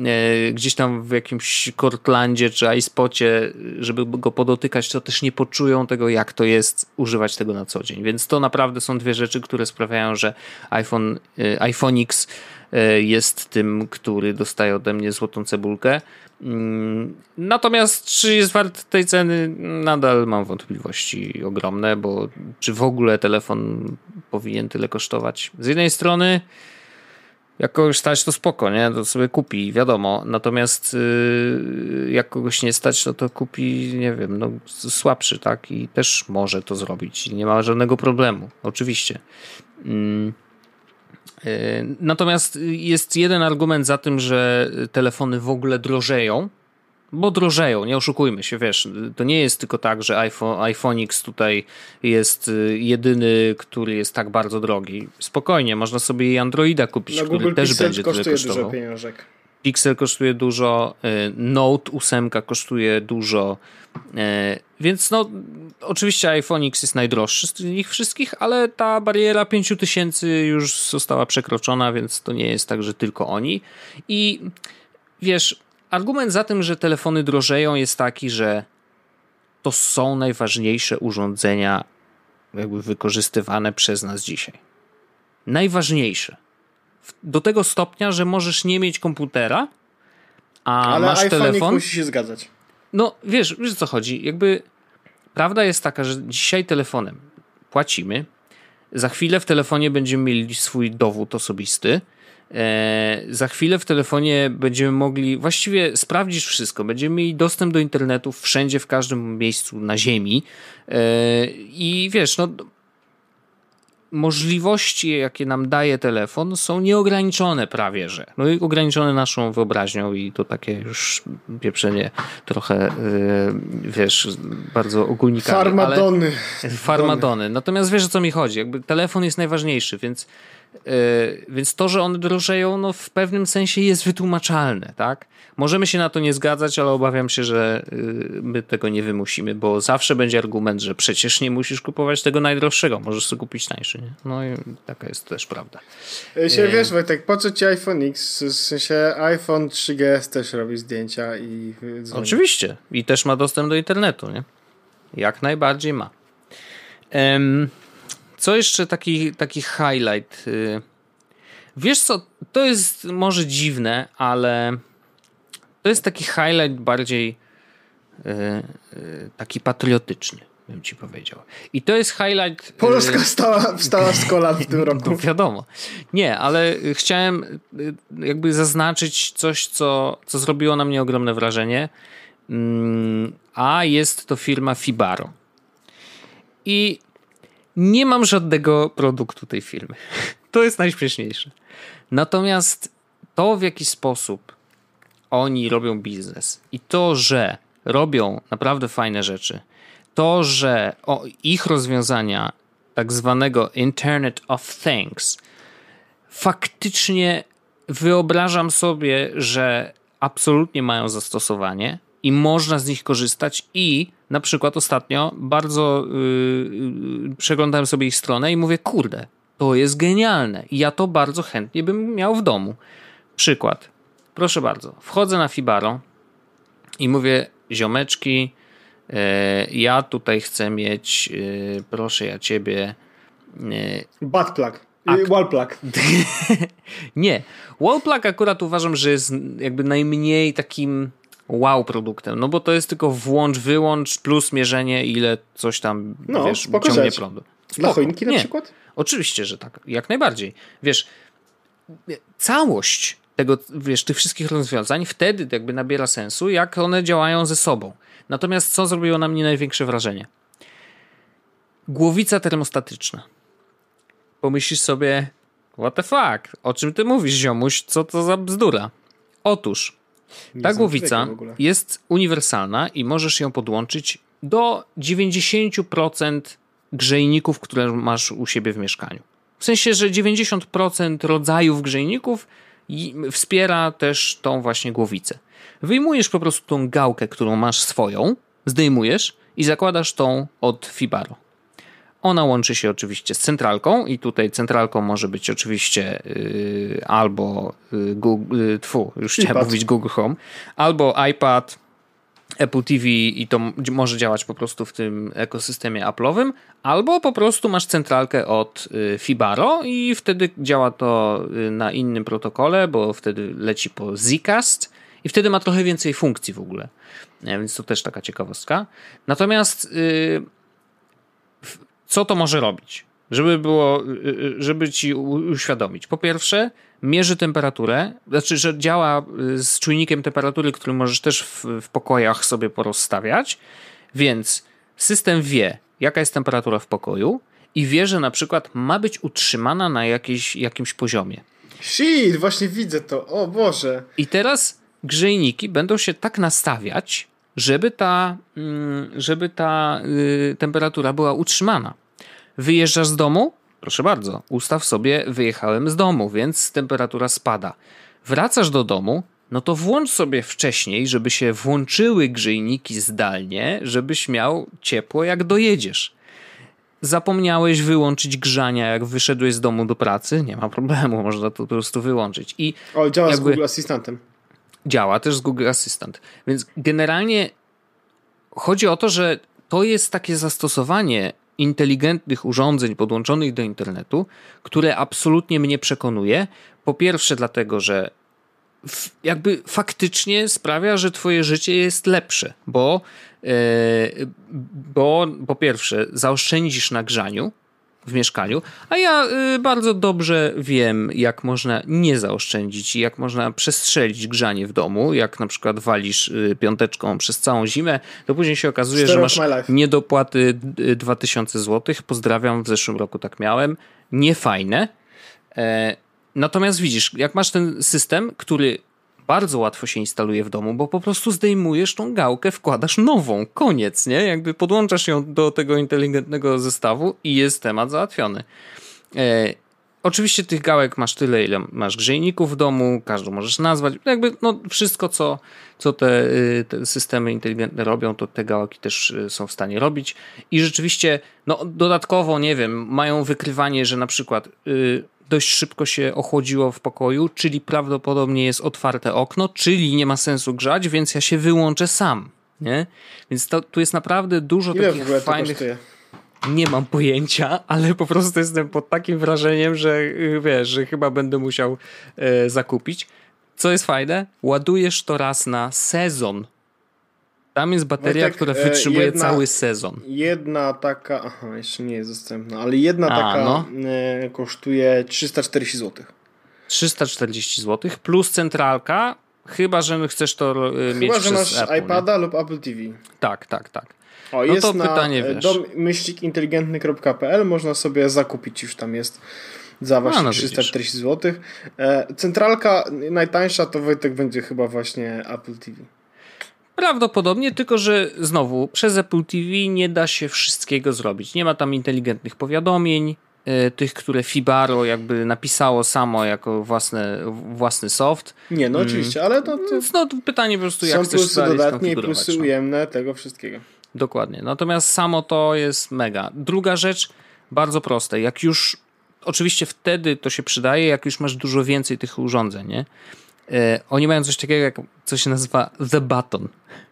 e, gdzieś tam w jakimś Cortlandzie czy iSpocie, żeby go podotykać, to też nie poczują tego, jak to jest używać używać tego na co dzień. Więc to naprawdę są dwie rzeczy, które sprawiają, że iPhone, y, iPhone X y, jest tym, który dostaje ode mnie złotą cebulkę. Mm, natomiast czy jest wart tej ceny? Nadal mam wątpliwości ogromne, bo czy w ogóle telefon powinien tyle kosztować? Z jednej strony jak kogoś stać, to spoko, nie? To sobie kupi, wiadomo. Natomiast yy, jak kogoś nie stać, no to kupi, nie wiem, no słabszy, tak? I też może to zrobić. Nie ma żadnego problemu, oczywiście. Yy. Natomiast jest jeden argument za tym, że telefony w ogóle drożeją bo drożeją, nie oszukujmy się, wiesz, to nie jest tylko tak, że iPhone, X tutaj jest y, jedyny, który jest tak bardzo drogi. Spokojnie, można sobie i Androida kupić, no, który Google też Pixel będzie kosztuje tyle kosztował. Dużo pieniążek. Pixel kosztuje dużo, y, Note 8 kosztuje dużo, y, więc no oczywiście iPhone X jest najdroższy z nich wszystkich, ale ta bariera 5000 już została przekroczona, więc to nie jest tak, że tylko oni. I wiesz, Argument za tym, że telefony drożeją jest taki, że to są najważniejsze urządzenia jakby wykorzystywane przez nas dzisiaj. Najważniejsze. Do tego stopnia, że możesz nie mieć komputera, a Ale masz telefon. musi się zgadzać. No, wiesz, wiesz o co chodzi. Jakby prawda jest taka, że dzisiaj telefonem płacimy. Za chwilę w telefonie będziemy mieli swój dowód osobisty za chwilę w telefonie będziemy mogli właściwie sprawdzić wszystko. Będziemy mieli dostęp do internetu wszędzie, w każdym miejscu na Ziemi. E, I wiesz, no, możliwości, jakie nam daje telefon, są nieograniczone prawie, że. No i ograniczone naszą wyobraźnią i to takie już pieprzenie trochę, yy, wiesz, bardzo ogólnikami. Farmadony. Ale... Farmadony. Natomiast wiesz, o co mi chodzi. Jakby telefon jest najważniejszy, więc więc to, że one drożeją, no w pewnym sensie jest wytłumaczalne, tak? Możemy się na to nie zgadzać, ale obawiam się, że yy, my tego nie wymusimy, bo zawsze będzie argument, że przecież nie musisz kupować tego najdroższego, możesz sobie kupić tańszy. Nie? No i taka jest też prawda. Się, e... Wiesz Wojtek, po co ci iPhone X? W sensie iPhone 3GS też robi zdjęcia i dzwoni. Oczywiście. I też ma dostęp do internetu, nie? Jak najbardziej ma. Um, co jeszcze taki, taki highlight? Y, wiesz co, to jest może dziwne, ale to jest taki highlight bardziej y, y, taki patriotyczny bym ci powiedział. I to jest highlight. Polska stała, wstała z kolan w tym roku. No, wiadomo. Nie, ale chciałem jakby zaznaczyć coś, co, co zrobiło na mnie ogromne wrażenie. Mm, a jest to firma Fibaro. I nie mam żadnego produktu tej firmy. To jest najśmieszniejsze. Natomiast to, w jaki sposób oni robią biznes i to, że robią naprawdę fajne rzeczy, to, że ich rozwiązania tak zwanego Internet of Things faktycznie wyobrażam sobie, że absolutnie mają zastosowanie i można z nich korzystać i na przykład ostatnio bardzo yy, przeglądałem sobie ich stronę i mówię, kurde, to jest genialne i ja to bardzo chętnie bym miał w domu. Przykład. Proszę bardzo, wchodzę na Fibaro i mówię, ziomeczki, yy, ja tutaj chcę mieć, yy, proszę ja ciebie... Yy, Bad plug. Ak- Wallplug. nie. Wallplug akurat uważam, że jest jakby najmniej takim wow produktem, no bo to jest tylko włącz, wyłącz plus mierzenie ile coś tam, no, wiesz, ciągnie rzecz. prądu. Spoko. Dla choinki na Nie. przykład? Oczywiście, że tak, jak najbardziej. Wiesz, całość tego, wiesz, tych wszystkich rozwiązań wtedy jakby nabiera sensu, jak one działają ze sobą. Natomiast co zrobiło na mnie największe wrażenie? Głowica termostatyczna. Pomyślisz sobie, what the fuck, o czym ty mówisz, ziomuś, co to za bzdura? Otóż, ta głowica jest uniwersalna i możesz ją podłączyć do 90% grzejników, które masz u siebie w mieszkaniu. W sensie, że 90% rodzajów grzejników wspiera też tą właśnie głowicę. Wyjmujesz po prostu tą gałkę, którą masz swoją, zdejmujesz i zakładasz tą od Fibaro. Ona łączy się oczywiście z centralką i tutaj centralką może być oczywiście yy, albo yy, Google, yy, tfu, już chciałem mówić Google Home, albo iPad, Apple TV i to może działać po prostu w tym ekosystemie Apple'owym, albo po prostu masz centralkę od y, Fibaro i wtedy działa to y, na innym protokole, bo wtedy leci po Zcast i wtedy ma trochę więcej funkcji w ogóle. Więc to też taka ciekawostka. Natomiast yy, co to może robić? Żeby było, y, y, żeby ci uświadomić. Po pierwsze, mierzy temperaturę, znaczy, że działa y, z czujnikiem temperatury, który możesz też w, w pokojach sobie porozstawiać, więc system wie, jaka jest temperatura w pokoju i wie, że na przykład ma być utrzymana na jakiejś, jakimś poziomie. Shit, właśnie widzę to, o Boże. I teraz grzejniki będą się tak nastawiać, żeby ta, mm, żeby ta temperatura była utrzymana. Wyjeżdżasz z domu? Proszę bardzo, ustaw sobie wyjechałem z domu, więc temperatura spada. Wracasz do domu, no to włącz sobie wcześniej, żeby się włączyły grzejniki zdalnie, żebyś miał ciepło jak dojedziesz. Zapomniałeś wyłączyć grzania, jak wyszedłeś z domu do pracy? Nie ma problemu, można to po prostu wyłączyć. I o, działa jakby... z Google Asystentem. Działa też z Google Assistant. Więc generalnie chodzi o to, że to jest takie zastosowanie inteligentnych urządzeń podłączonych do internetu, które absolutnie mnie przekonuje. Po pierwsze, dlatego, że jakby faktycznie sprawia, że twoje życie jest lepsze, bo, yy, bo po pierwsze zaoszczędzisz na grzaniu, w mieszkaniu, a ja y, bardzo dobrze wiem, jak można nie zaoszczędzić i jak można przestrzelić grzanie w domu. Jak na przykład walisz y, piąteczką przez całą zimę, to później się okazuje, że masz niedopłaty 2000 y, zł. Pozdrawiam, w zeszłym roku tak miałem. Niefajne. E, natomiast widzisz, jak masz ten system, który bardzo łatwo się instaluje w domu, bo po prostu zdejmujesz tą gałkę, wkładasz nową, koniec, nie? Jakby podłączasz ją do tego inteligentnego zestawu i jest temat załatwiony. E, Oczywiście tych gałek masz tyle, ile masz grzejników w domu, każdą możesz nazwać. Jakby no, wszystko, co, co te, y, te, systemy inteligentne robią, to te gałki też y, są w stanie robić. I rzeczywiście, no dodatkowo, nie wiem, mają wykrywanie, że na przykład yy, dość szybko się ochłodziło w pokoju, czyli prawdopodobnie jest otwarte okno, czyli nie ma sensu grzać, więc ja się wyłączę sam. Nie? Więc to, tu jest naprawdę dużo Ile takich fajnych. Nie mam pojęcia, ale po prostu jestem pod takim wrażeniem, że y, wiesz, że chyba będę musiał e, zakupić. Co jest fajne? Ładujesz to raz na sezon. Tam jest bateria, która e, wytrzymuje jedna- cały sezon. Jedna taka, aha, jeszcze nie jest dostępna, ale jedna A, taka no. e, kosztuje 340 zł. 340 zł plus centralka, chyba że chcesz to e, mieć Chyba, że przez masz Apple, nie? iPada lub Apple TV. Tak, tak, tak. O, No jest to na pytanie, wiesz. można sobie zakupić już tam jest za właśnie A, no widzisz. 340 zł. Centralka najtańsza to Wojtek będzie chyba właśnie Apple TV. Prawdopodobnie, tylko że znowu przez Apple TV nie da się wszystkiego zrobić. Nie ma tam inteligentnych powiadomień, e, tych, które Fibaro jakby napisało samo jako własne, własny soft. Nie, no oczywiście, ale to, to no to pytanie po prostu jak są chcesz plusy dodatnie i plusy no. ujemne tego wszystkiego. Dokładnie. Natomiast samo to jest mega. Druga rzecz, bardzo proste. Jak już, oczywiście wtedy to się przydaje, jak już masz dużo więcej tych urządzeń, nie? E, oni mają coś takiego, jak co się nazywa the button,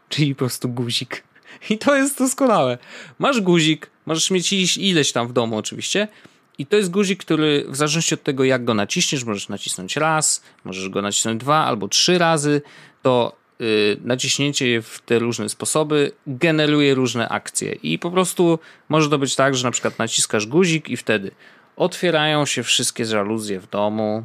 czyli po prostu guzik. I to jest doskonałe. Masz guzik, możesz mieć ileś, tam w domu oczywiście i to jest guzik, który w zależności od tego, jak go naciśniesz, możesz nacisnąć raz, możesz go nacisnąć dwa albo trzy razy, to y, naciśnięcie w te różne sposoby generuje różne akcje. I po prostu może to być tak, że na przykład naciskasz guzik i wtedy otwierają się wszystkie żaluzje w domu,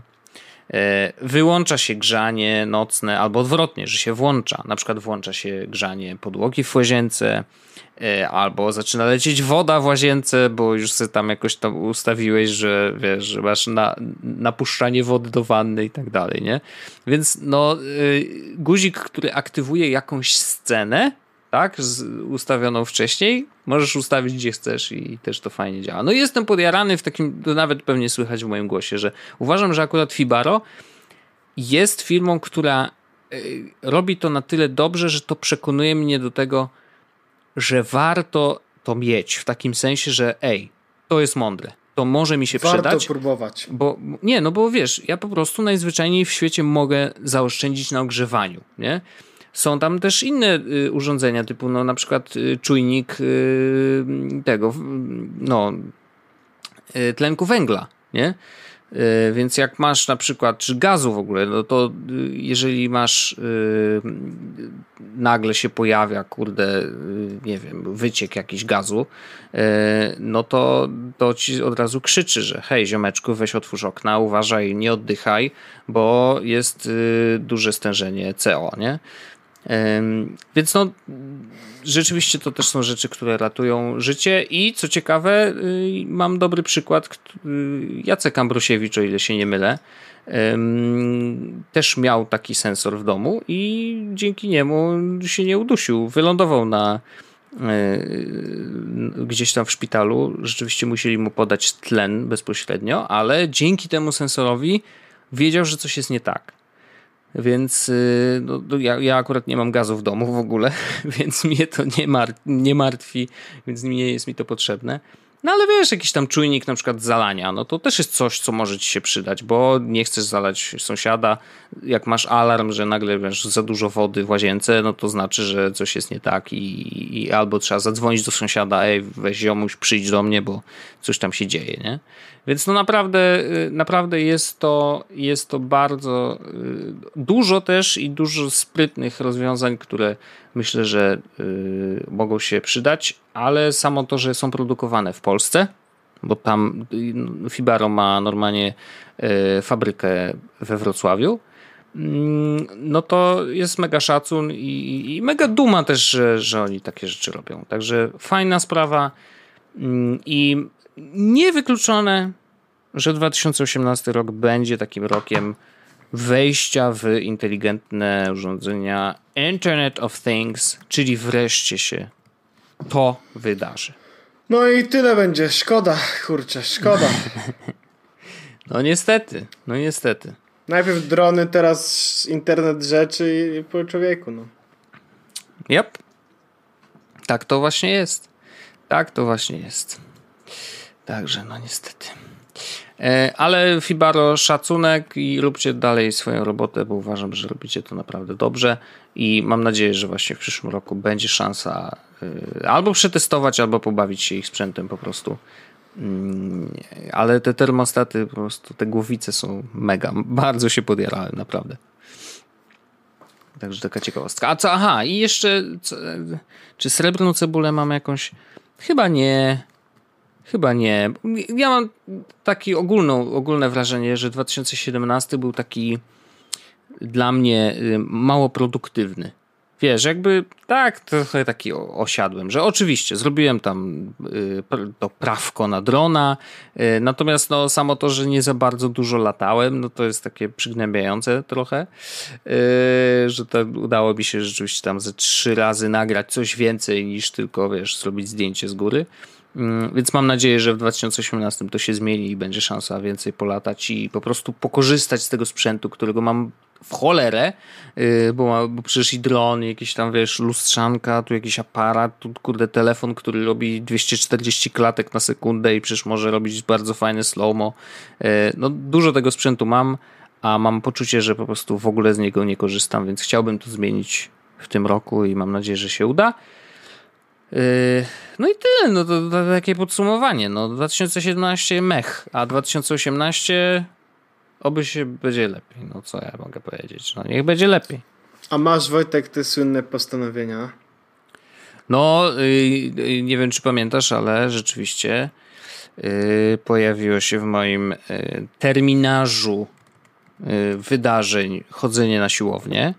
wyłącza się grzanie nocne, albo odwrotnie, że się włącza. Na przykład włącza się grzanie podłogi w łazience, e, albo zaczyna lecieć woda w łazience, bo już sobie tam jakoś tam ustawiłeś, że wiesz, że masz na, napuszczanie wody do wanny i tak dalej, nie? Więc no, y, guzik, który aktywuje jakąś scenę, tak, z, ustawioną wcześniej, możesz ustawić gdzie chcesz i też to fajnie działa. No i jestem podjarany w takim, to nawet pewnie słychać w moim głosie, że uważam, że akurat Fibaro jest firmą, która y, robi to na tyle dobrze, że to przekonuje mnie do tego, że warto to mieć w takim sensie, że ej, to jest mądre. To może mi się Warto przydać. próbować. Bo nie, no bo wiesz, ja po prostu najzwyczajniej w świecie mogę zaoszczędzić na ogrzewaniu, nie? Są tam też inne y, urządzenia, typu no, na przykład y, czujnik y, tego, no, tlenku węgla, nie? Więc jak masz na przykład, czy gazu w ogóle, no to jeżeli masz nagle się pojawia, kurde, nie wiem, wyciek jakiś gazu, no to, to ci od razu krzyczy, że hej ziomeczku, weź otwórz okna, uważaj, nie oddychaj, bo jest duże stężenie CO, nie? Więc no, rzeczywiście to też są rzeczy, które ratują życie i co ciekawe, y, mam dobry przykład, y, Jacek Ambrosiewicz, o ile się nie mylę, też miał taki sensor w domu i dzięki niemu się nie udusił. Wylądował na y, gdzieś tam w szpitalu. Rzeczywiście musieli mu podać tlen bezpośrednio, ale dzięki temu sensorowi wiedział, że coś jest nie tak. Więc y, no, no, ja, ja akurat nie mam gazu w domu w ogóle, więc mnie to nie, mar- nie martwi, więc nie jest mi to potrzebne. No ale wiesz, jakiś tam czujnik na przykład zalania, no to też jest coś, co może ci się przydać, bo nie chcesz zalać sąsiada. Jak masz alarm, że nagle wiesz, za dużo wody w łazience, no to znaczy, że coś jest nie tak i, i albo trzeba zadzwonić do sąsiada, ej, weź ziomuś, przyjdź do mnie, bo coś tam się dzieje, nie? Więc no naprawdę, y, naprawdę jest to, jest to bardzo y, dużo też i dużo sprytnych rozwiązań, które myślę, że y, mogą się przydać, ale samo to, że są produkowane w Polsce, bo tam y, Fibaro ma normalnie y, fabrykę we Wrocławiu, mm, no to jest mega szacun i, i mega duma też, że, że oni takie rzeczy robią. Także fajna sprawa mm, i niewykluczone, że 2018 rok będzie takim rokiem wejścia w inteligentne urządzenia Internet of Things, czyli wreszcie się to wydarzy. No i tyle będzie. Szkoda, kurczę, szkoda. No niestety, no niestety. Najpierw drony, teraz internet rzeczy i po człowieku, no. Yep. Tak to właśnie jest. Tak to właśnie jest. Także, no niestety. E, ale Fibaro, szacunek i róbcie dalej swoją robotę, bo uważam, że robicie to naprawdę dobrze i mam nadzieję, że właśnie w przyszłym roku będzie szansa e, albo przetestować, albo pobawić się ich sprzętem po prostu. Mm, ale te termostaty, po prostu te głowice są mega. Bardzo się podjarałem, naprawdę. Także taka ciekawostka. A co, aha, i jeszcze, co, czy srebrną cebulę mam jakąś? Chyba nie. Chyba nie. Ja mam takie ogólną, ogólne wrażenie, że 2017 był taki dla mnie y, mało produktywny. Wiesz, jakby tak, trochę taki osiadłem, że oczywiście zrobiłem tam y, to prawko na drona, y, natomiast no, samo to, że nie za bardzo dużo latałem, no to jest takie przygnębiające trochę, że to udało mi się rzeczywiście tam ze trzy razy nagrać coś więcej niż tylko, wiesz, zrobić zdjęcie z góry. Mm, więc mam nadzieję, że w 2018 to się zmieni i będzie szansa więcej polatać i po prostu pokorzystać z tego sprzętu, którego mam w cholerę, y, bo, bo przecież i dron, jakieś tam wiesz, lustrzanka, tu jakiś aparat, tu kurde telefon, który robi 240 klatek na sekundę i przecież może robić bardzo fajne slow-mo. Y, no dużo tego sprzętu mam, a mam poczucie, że po prostu w ogóle z niego nie korzystam, więc chciałbym to zmienić w tym roku i mam nadzieję, że się uda. Yy, no i tyle, no to, to, takie podsumowanie. No 2017 mech, a 2018 oby się będzie lepiej. No co ja mogę powiedzieć? No niech będzie lepiej. A masz Wojtek te słynne postanowienia? No, yy, nie wiem czy pamiętasz, ale rzeczywiście yy, pojawiło się w moim yy, terminarzu yy, wydarzeń chodzenie na siłownię.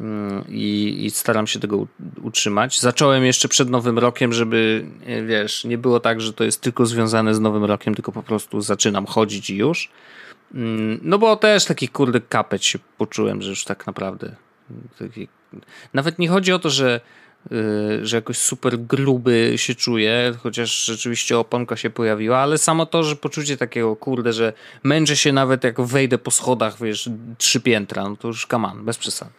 Mm, i, i, staram się tego utrzymać. Zacząłem jeszcze przed Nowym Rokiem, żeby e, wiesz, nie było tak, że to jest tylko związane z Nowym Rokiem, tylko po prostu zaczynam chodzić i już. Mm, no bo też taki kurde kapeć się poczułem, że już tak naprawdę. Taki... Nawet nie chodzi o to, że, yy, że jakoś super gruby się czuję, chociaż rzeczywiście oponka się pojawiła, ale samo to, że poczucie takiego kurde, że męczę się nawet jak wejdę po schodach, wiesz, trzy piętra, no to już kaman, bez przesady.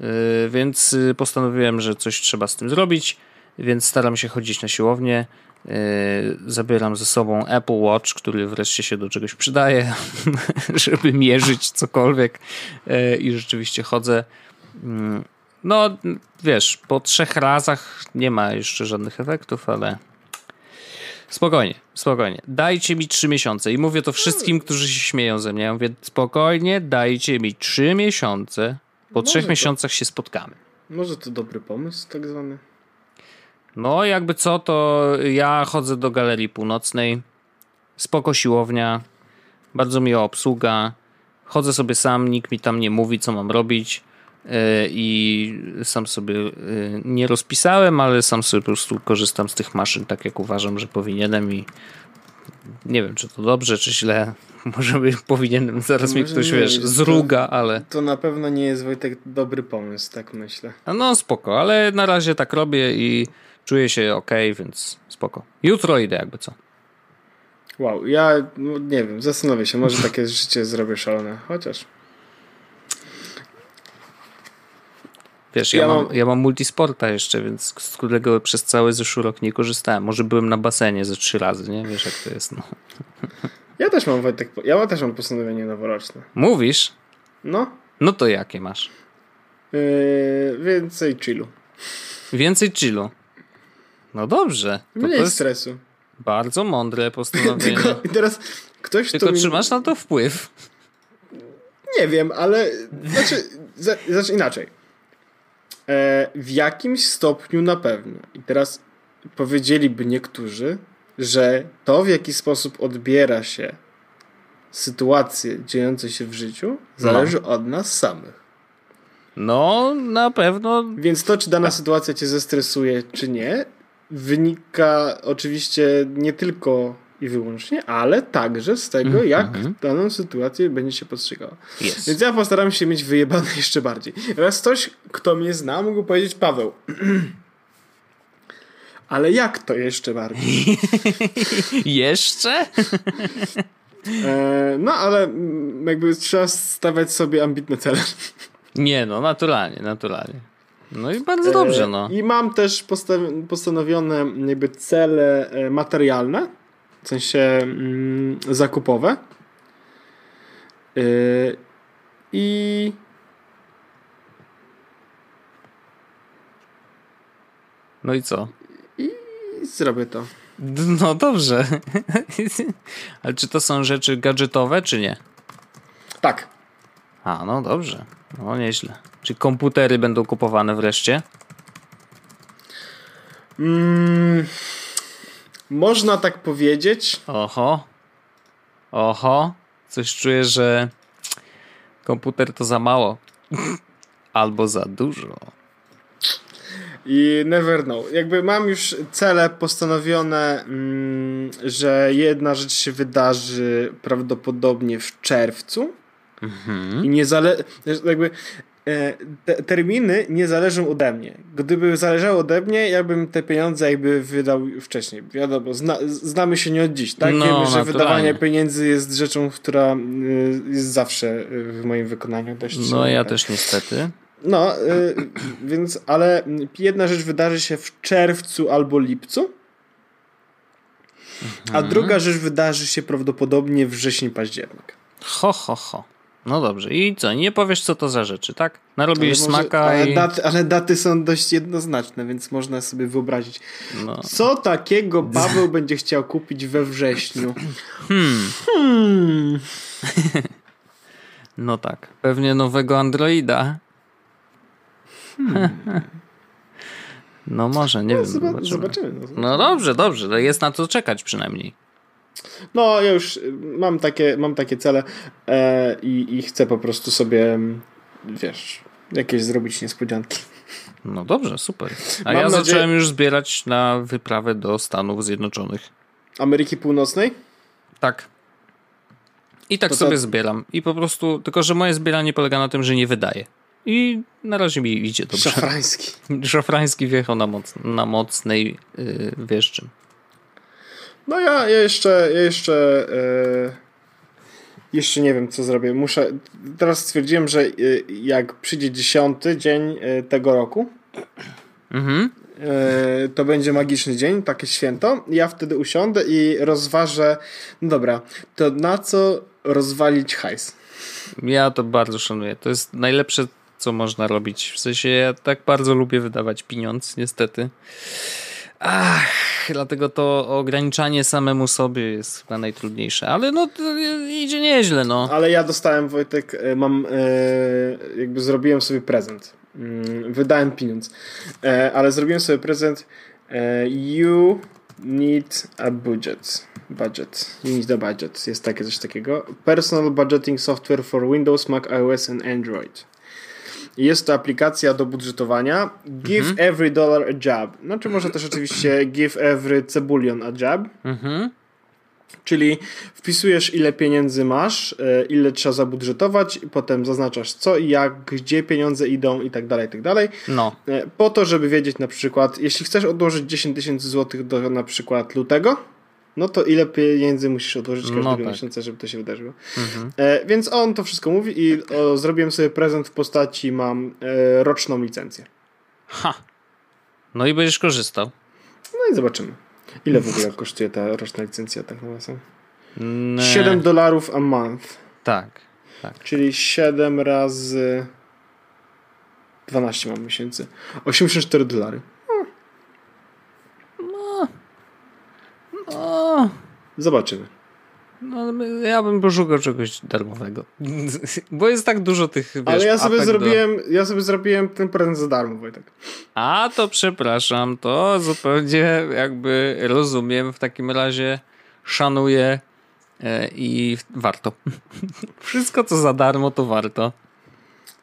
Y, więc y, postanowiłem, że coś trzeba z tym zrobić, więc staram się chodzić na siłownię. Y, zabieram ze sobą Apple Watch, który wreszcie się do czegoś przydaje, żeby mierzyć cokolwiek i rzeczywiście chodzę. Mm, no, wiesz, po trzech razach nie ma jeszcze żadnych efektów, ale spokojnie, spokojnie. Dajcie mi trzy miesiące i mówię to wszystkim, którzy się śmieją ze mnie. Ja mówię, spokojnie, dajcie mi trzy miesiące po Może trzech to... miesiącach się spotkamy. Może to dobry pomysł, tak zwany? No, jakby co, to ja chodzę do Galerii Północnej. Spoko siłownia, bardzo miła obsługa. Chodzę sobie sam, nikt mi tam nie mówi, co mam robić. Yy, I sam sobie yy, nie rozpisałem, ale sam sobie po prostu korzystam z tych maszyn tak, jak uważam, że powinienem. I nie wiem, czy to dobrze, czy źle. Może by powinienem, zaraz Może mi ktoś, nie, wiesz, zruga, ale... To na pewno nie jest, Wojtek, dobry pomysł, tak myślę. No spoko, ale na razie tak robię i czuję się ok, więc spoko. Jutro idę jakby co. Wow, ja no, nie wiem, zastanowię się, może takie życie zrobię szalone, chociaż... Wiesz, ja, ja mam, ja mam multisporta jeszcze, więc z którego przez cały zeszły rok nie korzystałem. Może byłem na basenie ze trzy razy, nie? Wiesz jak to jest, no. Ja też mam Wojtek, ja też mam postanowienie noworoczne. Mówisz? No. No to jakie masz? Yy, więcej chillu. Więcej chillu. No dobrze. Mniej to stresu. Bardzo mądre postanowienie. Tylko, I teraz ktoś Tylko czy masz na to wpływ? Nie wiem, ale znaczy, znaczy inaczej. E, w jakimś stopniu na pewno. I teraz powiedzieliby niektórzy, że to, w jaki sposób odbiera się sytuacje dziejące się w życiu, zależy no. od nas samych. No, na pewno. Więc to, czy dana sytuacja cię zestresuje, czy nie, wynika oczywiście nie tylko i wyłącznie, ale także z tego, mm, jak mm. daną sytuację będzie się postrzegała. Yes. Więc ja postaram się mieć wyjebane jeszcze bardziej. Raz ktoś, kto mnie zna, mógł powiedzieć, Paweł, ale jak to jeszcze bardziej? jeszcze? E, no ale jakby trzeba stawiać sobie ambitne cele. Nie no, naturalnie, naturalnie. No i bardzo dobrze, no. E, I mam też postanowione jakby cele e, materialne, w sensie mm, zakupowe. E, I No i co? I zrobię to. No dobrze. Ale czy to są rzeczy gadżetowe, czy nie? Tak. A, no dobrze. No nieźle. Czy komputery będą kupowane wreszcie? Mm, można tak powiedzieć. Oho. Oho. Coś czuję, że komputer to za mało. Albo za dużo. I never know. Jakby mam już cele postanowione, mm, że jedna rzecz się wydarzy prawdopodobnie w czerwcu. Mhm. I nie zale... jakby te terminy nie zależą ode mnie. Gdyby zależało ode mnie, ja bym te pieniądze jakby wydał wcześniej. Wiadomo, zna, znamy się nie od dziś, tak? No, Wiemy, że wydawanie pieniędzy jest rzeczą, która y, jest zawsze w moim wykonaniu dość. No ja też niestety. No, y, więc, ale jedna rzecz wydarzy się w czerwcu albo lipcu, a mhm. druga rzecz wydarzy się prawdopodobnie wrzesień, październik. Ho, ho, ho. No dobrze. I co? Nie powiesz, co to za rzeczy, tak? Narobisz może, smaka ale i... Daty, ale daty są dość jednoznaczne, więc można sobie wyobrazić. No. Co takiego Paweł będzie chciał kupić we wrześniu? Hmm. hmm. no tak. Pewnie nowego Androida. Hmm. No może, nie no, wiem. Zobaczymy. zobaczymy. No, no dobrze, dobrze. Jest na co czekać przynajmniej. No, ja już mam takie, mam takie cele e, i, i chcę po prostu sobie, wiesz, jakieś zrobić niespodzianki. No dobrze, super. A mam ja nadzieję... zacząłem już zbierać na wyprawę do Stanów Zjednoczonych. Ameryki Północnej? Tak. I tak to sobie to... zbieram. I po prostu, tylko że moje zbieranie polega na tym, że nie wydaje. I na razie mi idzie dobrze. Szafrański. Szafrański wjechał na, moc, na mocnej, yy, wiesz czym. No ja, ja jeszcze, ja jeszcze, yy, jeszcze nie wiem co zrobię. Muszę, teraz stwierdziłem, że yy, jak przyjdzie dziesiąty dzień yy, tego roku, mhm. To będzie magiczny dzień, takie święto. Ja wtedy usiądę i rozważę, no dobra, to na co rozwalić hajs? Ja to bardzo szanuję. To jest najlepsze co można robić. W sensie ja tak bardzo lubię wydawać pieniądz, niestety. Ach, dlatego to ograniczanie samemu sobie jest chyba najtrudniejsze, ale no idzie nieźle, no. Ale ja dostałem, Wojtek, e, mam, e, jakby zrobiłem sobie prezent. Mm, wydałem pieniądz, e, ale zrobiłem sobie prezent you need a budget. Budget. You need a budget. Jest takie coś takiego. Personal budgeting software for Windows, Mac OS and Android. Jest to aplikacja do budżetowania. Give mhm. every dollar a job. Znaczy może też oczywiście give every cebulion a job. Mhm. Czyli wpisujesz ile pieniędzy masz, e, ile trzeba zabudżetować, potem zaznaczasz co i jak, gdzie pieniądze idą i tak dalej, i tak dalej. No. E, po to, żeby wiedzieć na przykład, jeśli chcesz odłożyć 10 tysięcy złotych do na przykład lutego, no to ile pieniędzy musisz odłożyć każdego no tak. miesiąca, żeby to się wydarzyło. Mhm. E, więc on to wszystko mówi i o, zrobiłem sobie prezent w postaci, mam e, roczną licencję. Ha! No i będziesz korzystał. No i zobaczymy. Ile w ogóle kosztuje ta roczna licencja tak na was? 7 dolarów a month. Tak, tak. Czyli 7 razy 12 mam miesięcy. 84 dolary. No. Zobaczymy. No, ja bym poszukał czegoś darmowego. Bo jest tak dużo tych. Wiesz, Ale ja sobie zrobiłem, do... ja sobie zrobiłem ten prezent za darmo, Wojtek. A to przepraszam, to zupełnie jakby rozumiem. W takim razie szanuję e, i warto. Wszystko co za darmo, to warto.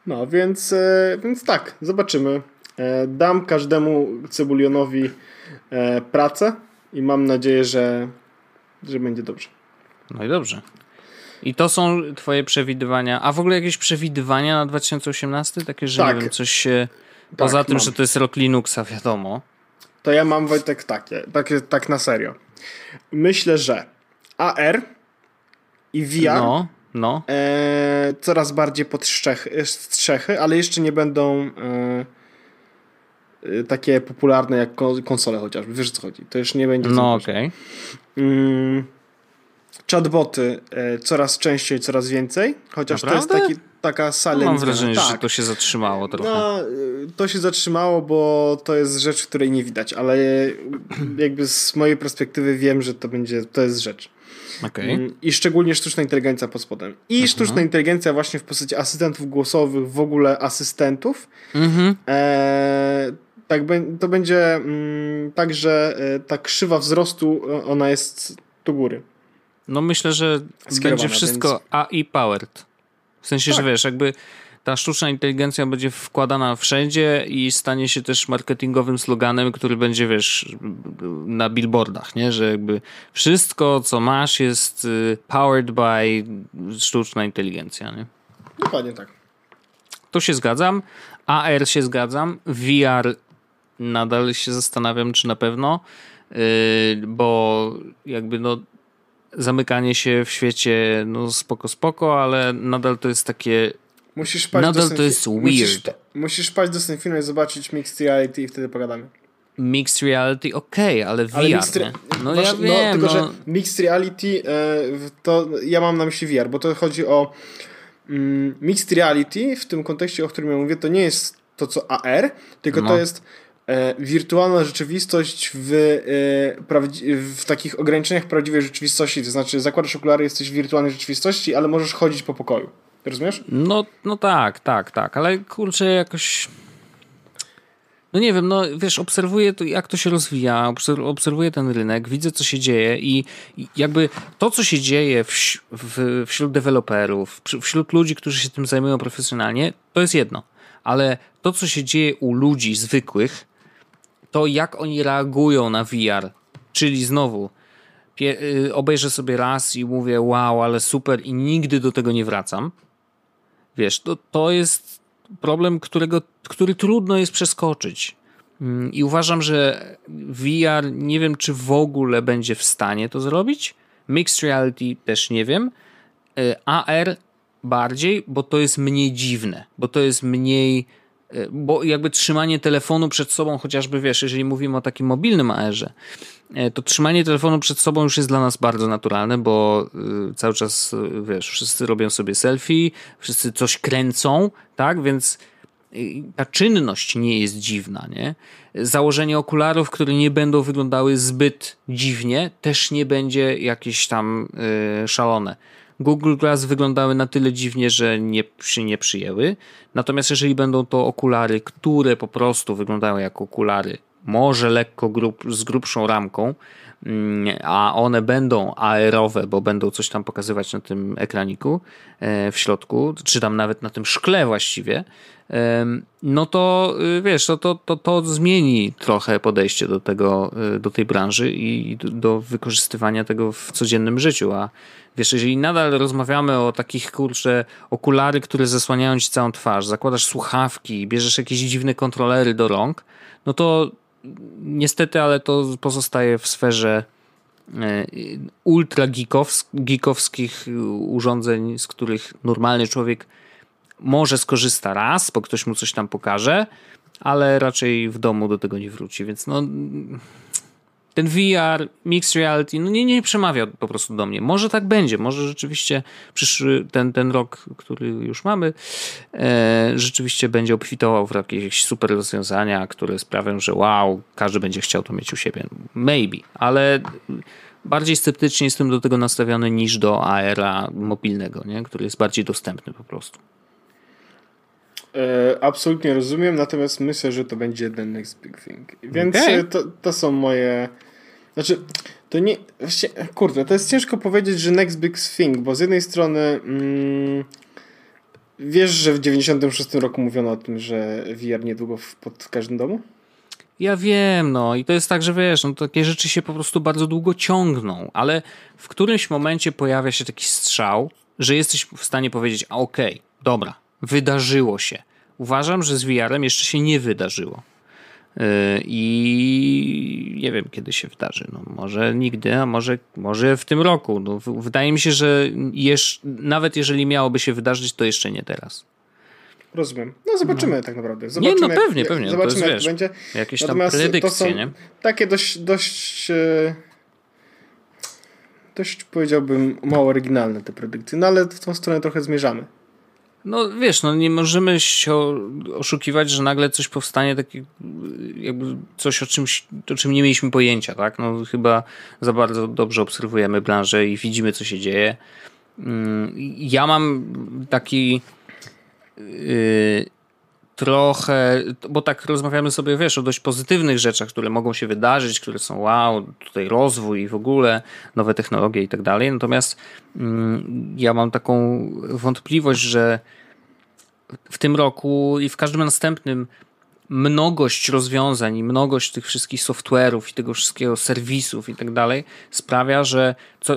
No, więc, e, więc tak, zobaczymy. E, dam każdemu cebulionowi pracę i mam nadzieję, że, że będzie dobrze. No i dobrze. I to są twoje przewidywania. A w ogóle jakieś przewidywania na 2018? Takie, że tak. nie wiem, coś się... Tak, poza tym, mam. że to jest rok Linuxa, wiadomo. To ja mam Wojtek takie, takie, tak na serio. Myślę, że AR i VR no, no. E, coraz bardziej pod strzechy, strzechy, ale jeszcze nie będą e takie popularne jak konsole chociażby. Wiesz co chodzi? To już nie będzie. No okej. Okay. Mm, chatboty e, coraz częściej, coraz więcej, chociaż Naprawdę? to jest taki, taka. No, mam wrażenie, tak. że to się zatrzymało trochę. No, to się zatrzymało, bo to jest rzecz, której nie widać, ale jakby z mojej perspektywy wiem, że to będzie, to jest rzecz. Okay. Mm, I szczególnie sztuczna inteligencja pod spodem. I mhm. sztuczna inteligencja właśnie w postaci asystentów głosowych, w ogóle asystentów. Mhm. E, tak, to będzie mm, tak, że e, ta krzywa wzrostu, ona jest do góry. No myślę, że będzie wszystko więc... AI powered. W sensie, tak. że wiesz, jakby ta sztuczna inteligencja będzie wkładana wszędzie i stanie się też marketingowym sloganem, który będzie, wiesz, na billboardach, nie? Że jakby wszystko, co masz jest y, powered by sztuczna inteligencja, nie? Dokładnie tak. To się zgadzam. AR się zgadzam. VR nadal się zastanawiam, czy na pewno, yy, bo jakby no zamykanie się w świecie, no spoko, spoko, ale nadal to jest takie. Musisz paść nadal do to jest weird. Musisz, musisz paść do Senfina i zobaczyć Mixed Reality i wtedy pogadamy. Mixed Reality, okej, okay, ale VR. Ale mixed, no ja no, wiem, tylko, no. że Mixed Reality e, to ja mam na myśli VR, bo to chodzi o mm, Mixed Reality w tym kontekście, o którym ja mówię, to nie jest to co AR, tylko no. to jest wirtualna rzeczywistość w, e, w takich ograniczeniach prawdziwej rzeczywistości. To znaczy, zakładasz okulary, jesteś w wirtualnej rzeczywistości, ale możesz chodzić po pokoju. Rozumiesz? No, no tak, tak, tak, ale kurczę, jakoś. No nie wiem, no wiesz, obserwuję to, jak to się rozwija, obserwuję ten rynek, widzę, co się dzieje i, jakby to, co się dzieje w, w, wśród deweloperów, wśród ludzi, którzy się tym zajmują profesjonalnie, to jest jedno. Ale to, co się dzieje u ludzi zwykłych, to jak oni reagują na VR. Czyli znowu, y, obejrzę sobie raz i mówię, wow, ale super, i nigdy do tego nie wracam. Wiesz, to, to jest problem, którego, który trudno jest przeskoczyć. Mm, I uważam, że VR nie wiem, czy w ogóle będzie w stanie to zrobić. Mixed reality też nie wiem. Y, AR bardziej, bo to jest mniej dziwne, bo to jest mniej bo jakby trzymanie telefonu przed sobą, chociażby wiesz, jeżeli mówimy o takim mobilnym AR-ze, y, to trzymanie telefonu przed sobą już jest dla nas bardzo naturalne, bo y, cały czas, wiesz, wszyscy robią sobie selfie, wszyscy coś kręcą, tak, więc ta czynność nie jest dziwna, nie? Założenie okularów, które nie będą wyglądały zbyt dziwnie, też nie będzie jakieś tam szalone. Google Glass wyglądały na tyle dziwnie, że nie, się nie przyjęły. Natomiast jeżeli będą to okulary, które po prostu wyglądają jak okulary, może lekko grub, z grubszą ramką, mm, a one będą aerowe, bo będą coś tam pokazywać na tym ekraniku e, w środku, czy tam nawet na tym szkle właściwie, no to y, wiesz, to, to, to, to zmieni trochę podejście do tego, y, do tej branży i do wykorzystywania tego w codziennym życiu, a wiesz, jeżeli nadal rozmawiamy o takich, kurczę, okulary, które zasłaniają ci całą twarz, zakładasz słuchawki, bierzesz jakieś dziwne kontrolery do rąk, no to niestety, ale to pozostaje w sferze e, ultra geekowskich urządzeń, z których normalny człowiek może skorzysta raz, bo ktoś mu coś tam pokaże, ale raczej w domu do tego nie wróci, więc no ten VR, mixed reality, no nie, nie przemawia po prostu do mnie. Może tak będzie, może rzeczywiście przyszły ten, ten rok, który już mamy, e, rzeczywiście będzie obfitował w jakieś super rozwiązania, które sprawią, że wow, każdy będzie chciał to mieć u siebie. Maybe, ale bardziej sceptycznie jestem do tego nastawiony niż do AR-a mobilnego, nie? który jest bardziej dostępny po prostu. E, absolutnie rozumiem, natomiast myślę, że to będzie ten next big thing. Więc okay. to, to są moje. Znaczy, to nie. Kurde, to jest ciężko powiedzieć, że next big thing, bo z jednej strony. Mm, wiesz, że w 96 roku mówiono o tym, że VR niedługo w, pod każdym domu? Ja wiem, no i to jest tak, że wiesz, no takie rzeczy się po prostu bardzo długo ciągną, ale w którymś momencie pojawia się taki strzał, że jesteś w stanie powiedzieć, a okej, okay, dobra, wydarzyło się. Uważam, że z VR-em jeszcze się nie wydarzyło. I nie wiem, kiedy się wydarzy. No, może nigdy, a może, może w tym roku. No, wydaje mi się, że jesz, nawet jeżeli miałoby się wydarzyć, to jeszcze nie teraz. Rozumiem. No zobaczymy no. tak naprawdę. Zobaczymy, nie, no pewnie, jak, pewnie. Zobaczymy, to jest, wiesz, będzie. Jakieś tam Natomiast predykcje, to są nie? takie dość, dość e, dość powiedziałbym mało oryginalne te predykcje, no ale w tą stronę trochę zmierzamy. No wiesz, no nie możemy się oszukiwać, że nagle coś powstanie, takie jakby coś o czymś, o czym nie mieliśmy pojęcia, tak? No chyba za bardzo dobrze obserwujemy branżę i widzimy, co się dzieje. Mm, ja mam taki yy, trochę, bo tak rozmawiamy sobie, wiesz, o dość pozytywnych rzeczach, które mogą się wydarzyć, które są wow, tutaj rozwój i w ogóle nowe technologie i tak dalej. Natomiast mm, ja mam taką wątpliwość, że w tym roku i w każdym następnym mnogość rozwiązań i mnogość tych wszystkich software'ów i tego wszystkiego serwisów i tak dalej sprawia, że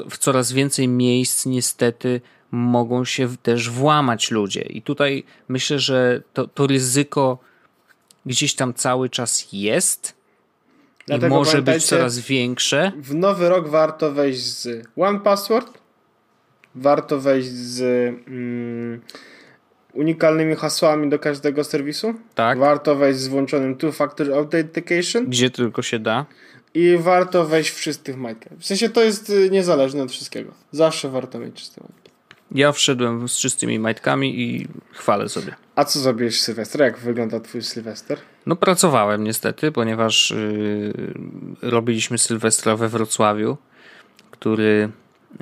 w coraz więcej miejsc niestety mogą się też włamać ludzie. I tutaj myślę, że to, to ryzyko gdzieś tam cały czas jest Dlatego i może być coraz większe. W nowy rok warto wejść z One Password, warto wejść z mm, unikalnymi hasłami do każdego serwisu. Tak. Warto wejść z włączonym Two-Factor Authentication. Gdzie tylko się da. I warto wejść w majtkę. W sensie to jest y, niezależne od wszystkiego. Zawsze warto mieć czyste majtki. Ja wszedłem z czystymi majtkami i chwalę sobie. A co zrobiłeś Sylwester? Jak wygląda twój Sylwester? No pracowałem niestety, ponieważ yy, robiliśmy Sylwestra we Wrocławiu, który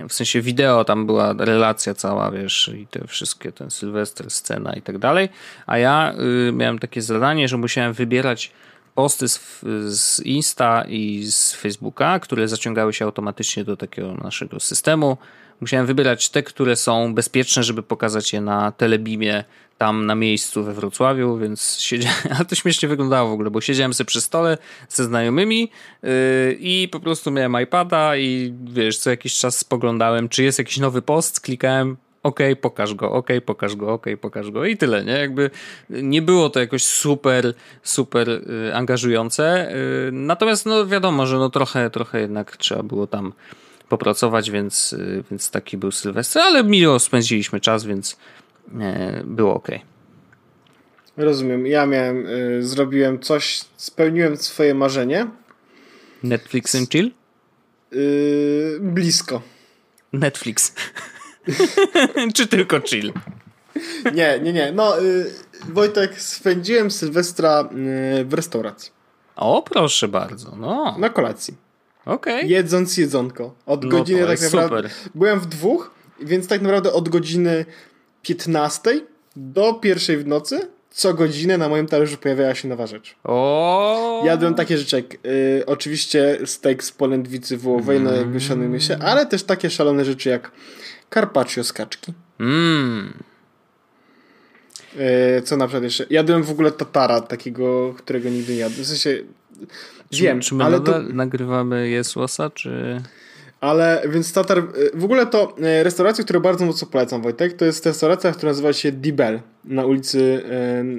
w sensie wideo, tam była relacja cała, wiesz, i te wszystkie, ten Sylwester, scena i tak dalej, a ja y, miałem takie zadanie, że musiałem wybierać posty z, z Insta i z Facebooka, które zaciągały się automatycznie do takiego naszego systemu. Musiałem wybierać te, które są bezpieczne, żeby pokazać je na telebimie tam na miejscu we Wrocławiu, więc siedziałem, ale to śmiesznie wyglądało w ogóle, bo siedziałem sobie przy stole ze znajomymi yy, i po prostu miałem iPada i wiesz, co jakiś czas spoglądałem, czy jest jakiś nowy post, klikałem OK, pokaż go, OK, pokaż go, OK, pokaż go i tyle, nie? Jakby nie było to jakoś super, super y, angażujące. Y, natomiast no wiadomo, że no trochę, trochę jednak trzeba było tam popracować, więc, y, więc taki był Sylwester, ale miło spędziliśmy czas, więc e, było ok. Rozumiem. Ja miałem, y, zrobiłem coś, spełniłem swoje marzenie. Netflix and chill? Y, blisko. Netflix. Czy tylko chill? Nie, nie, nie. No, Wojtek, spędziłem Sylwestra w restauracji. O, proszę bardzo. No. Na kolacji. Okay. Jedząc jedzonko. Od no godziny tak naprawdę. Super. Byłem w dwóch, więc tak naprawdę od godziny 15 do pierwszej w nocy co godzinę na moim talerzu pojawiała się nowa rzecz. O! Jadłem takie rzeczy jak y, oczywiście steak z polędwicy wołowej, mm. no jakby szanujmy się, ale też takie szalone rzeczy jak carpaccio z kaczki. Mm. Y, co na przykład jeszcze? Jadłem w ogóle tatara, takiego, którego nigdy nie jadłem. W sensie wiem, czy, czy my ale to... nagrywamy jesłosa, czy... Ale więc Tatar, w ogóle to e, restauracja, którą bardzo mocno polecam, Wojtek, to jest restauracja, która nazywa się Dibel na ulicy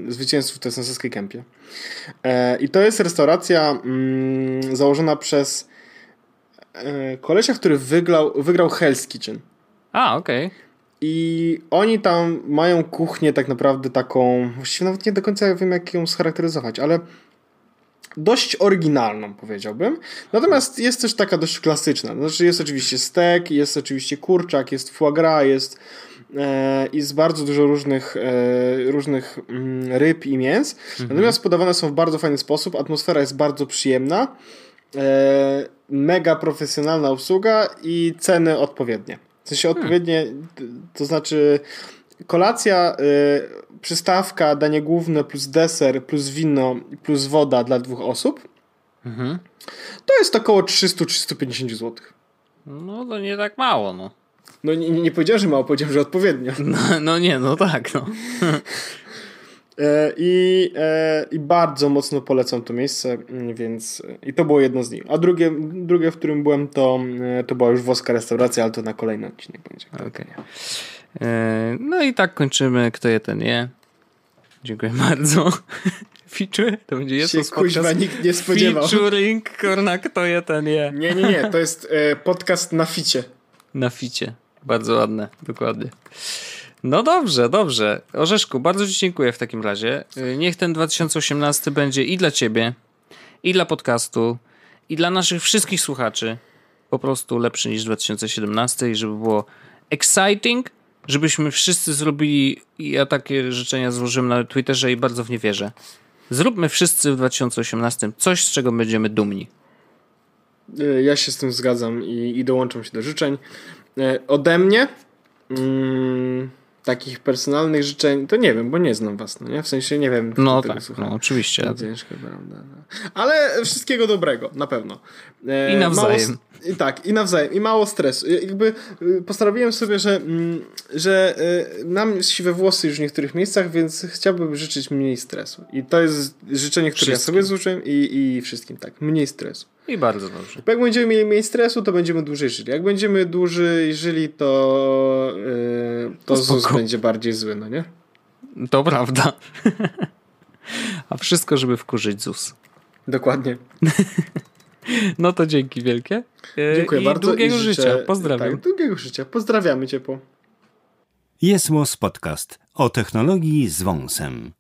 e, Zwycięzców, na Saskiej Kępie. E, I to jest restauracja mm, założona przez e, kolesia, który wygrał, wygrał Hell's Kitchen. A, okej. Okay. I oni tam mają kuchnię tak naprawdę taką, właściwie nawet nie do końca wiem jak ją scharakteryzować, ale dość oryginalną, powiedziałbym. Natomiast jest też taka dość klasyczna. Znaczy jest oczywiście stek, jest oczywiście kurczak, jest foie gras, jest, e, jest bardzo dużo różnych, e, różnych mm, ryb i mięs. Mhm. Natomiast podawane są w bardzo fajny sposób. Atmosfera jest bardzo przyjemna. E, mega profesjonalna obsługa i ceny odpowiednie. W sensie hmm. odpowiednie, to znaczy kolacja, przystawka, danie główne plus deser, plus wino, plus woda dla dwóch osób. Mhm. To jest około 300-350 zł. No to nie tak mało, no. No nie, nie powiedziałem, że mało, powiedziałem, że odpowiednio. No, no nie, no tak, no. E, I, e, I bardzo mocno polecam to miejsce, mm, więc i to było jedno z nich. A drugie, drugie w którym byłem, to, e, to była już włoska restauracja, ale to na kolejny odcinek będzie. Okay. No i tak kończymy Kto je ten je. Dziękuję bardzo. Feature? To będzie jest Się kuźwa nikt nie spodziewał. Featuring, kurna, kto je, ten je. Nie, nie, nie, to jest e, podcast na ficie. Na ficie. Bardzo ładne, dokładnie. No dobrze, dobrze. Orzeszku, bardzo Ci dziękuję w takim razie. E, niech ten 2018 będzie i dla Ciebie, i dla podcastu, i dla naszych wszystkich słuchaczy po prostu lepszy niż 2017 i żeby było exciting, żebyśmy wszyscy zrobili, ja takie życzenia złożyłem na Twitterze i bardzo w nie wierzę. Zróbmy wszyscy w 2018 coś, z czego będziemy dumni. E, ja się z tym zgadzam i, i dołączam się do życzeń. E, ode mnie. Mm, takich personalnych życzeń, to nie wiem, bo nie znam was, no nie? W sensie nie wiem. No tak, no, oczywiście. To ciężko, prawda? No. Ale wszystkiego dobrego, na pewno. E, I nawzajem. Mało, i tak, i nawzajem. I mało stresu. Jakby y, postanowiłem sobie, że, mm, że y, nam siwe włosy już w niektórych miejscach, więc chciałbym życzyć mniej stresu. I to jest życzenie, które wszystkim. ja sobie złożyłem i, i wszystkim, tak. Mniej stresu. I bardzo dobrze. Bo jak będziemy mieli mniej stresu, to będziemy dłużej żyli. Jak będziemy dłużej żyli, to, yy, to ZUS będzie bardziej zły, no nie? To prawda. A wszystko, żeby wkurzyć ZUS. Dokładnie. No to dzięki wielkie. E, Dziękuję I bardzo. Długiego i życzę, życia. Pozdrawiam. Tak, długiego życia. Pozdrawiamy ciepło. Jest Podcast o technologii z wąsem.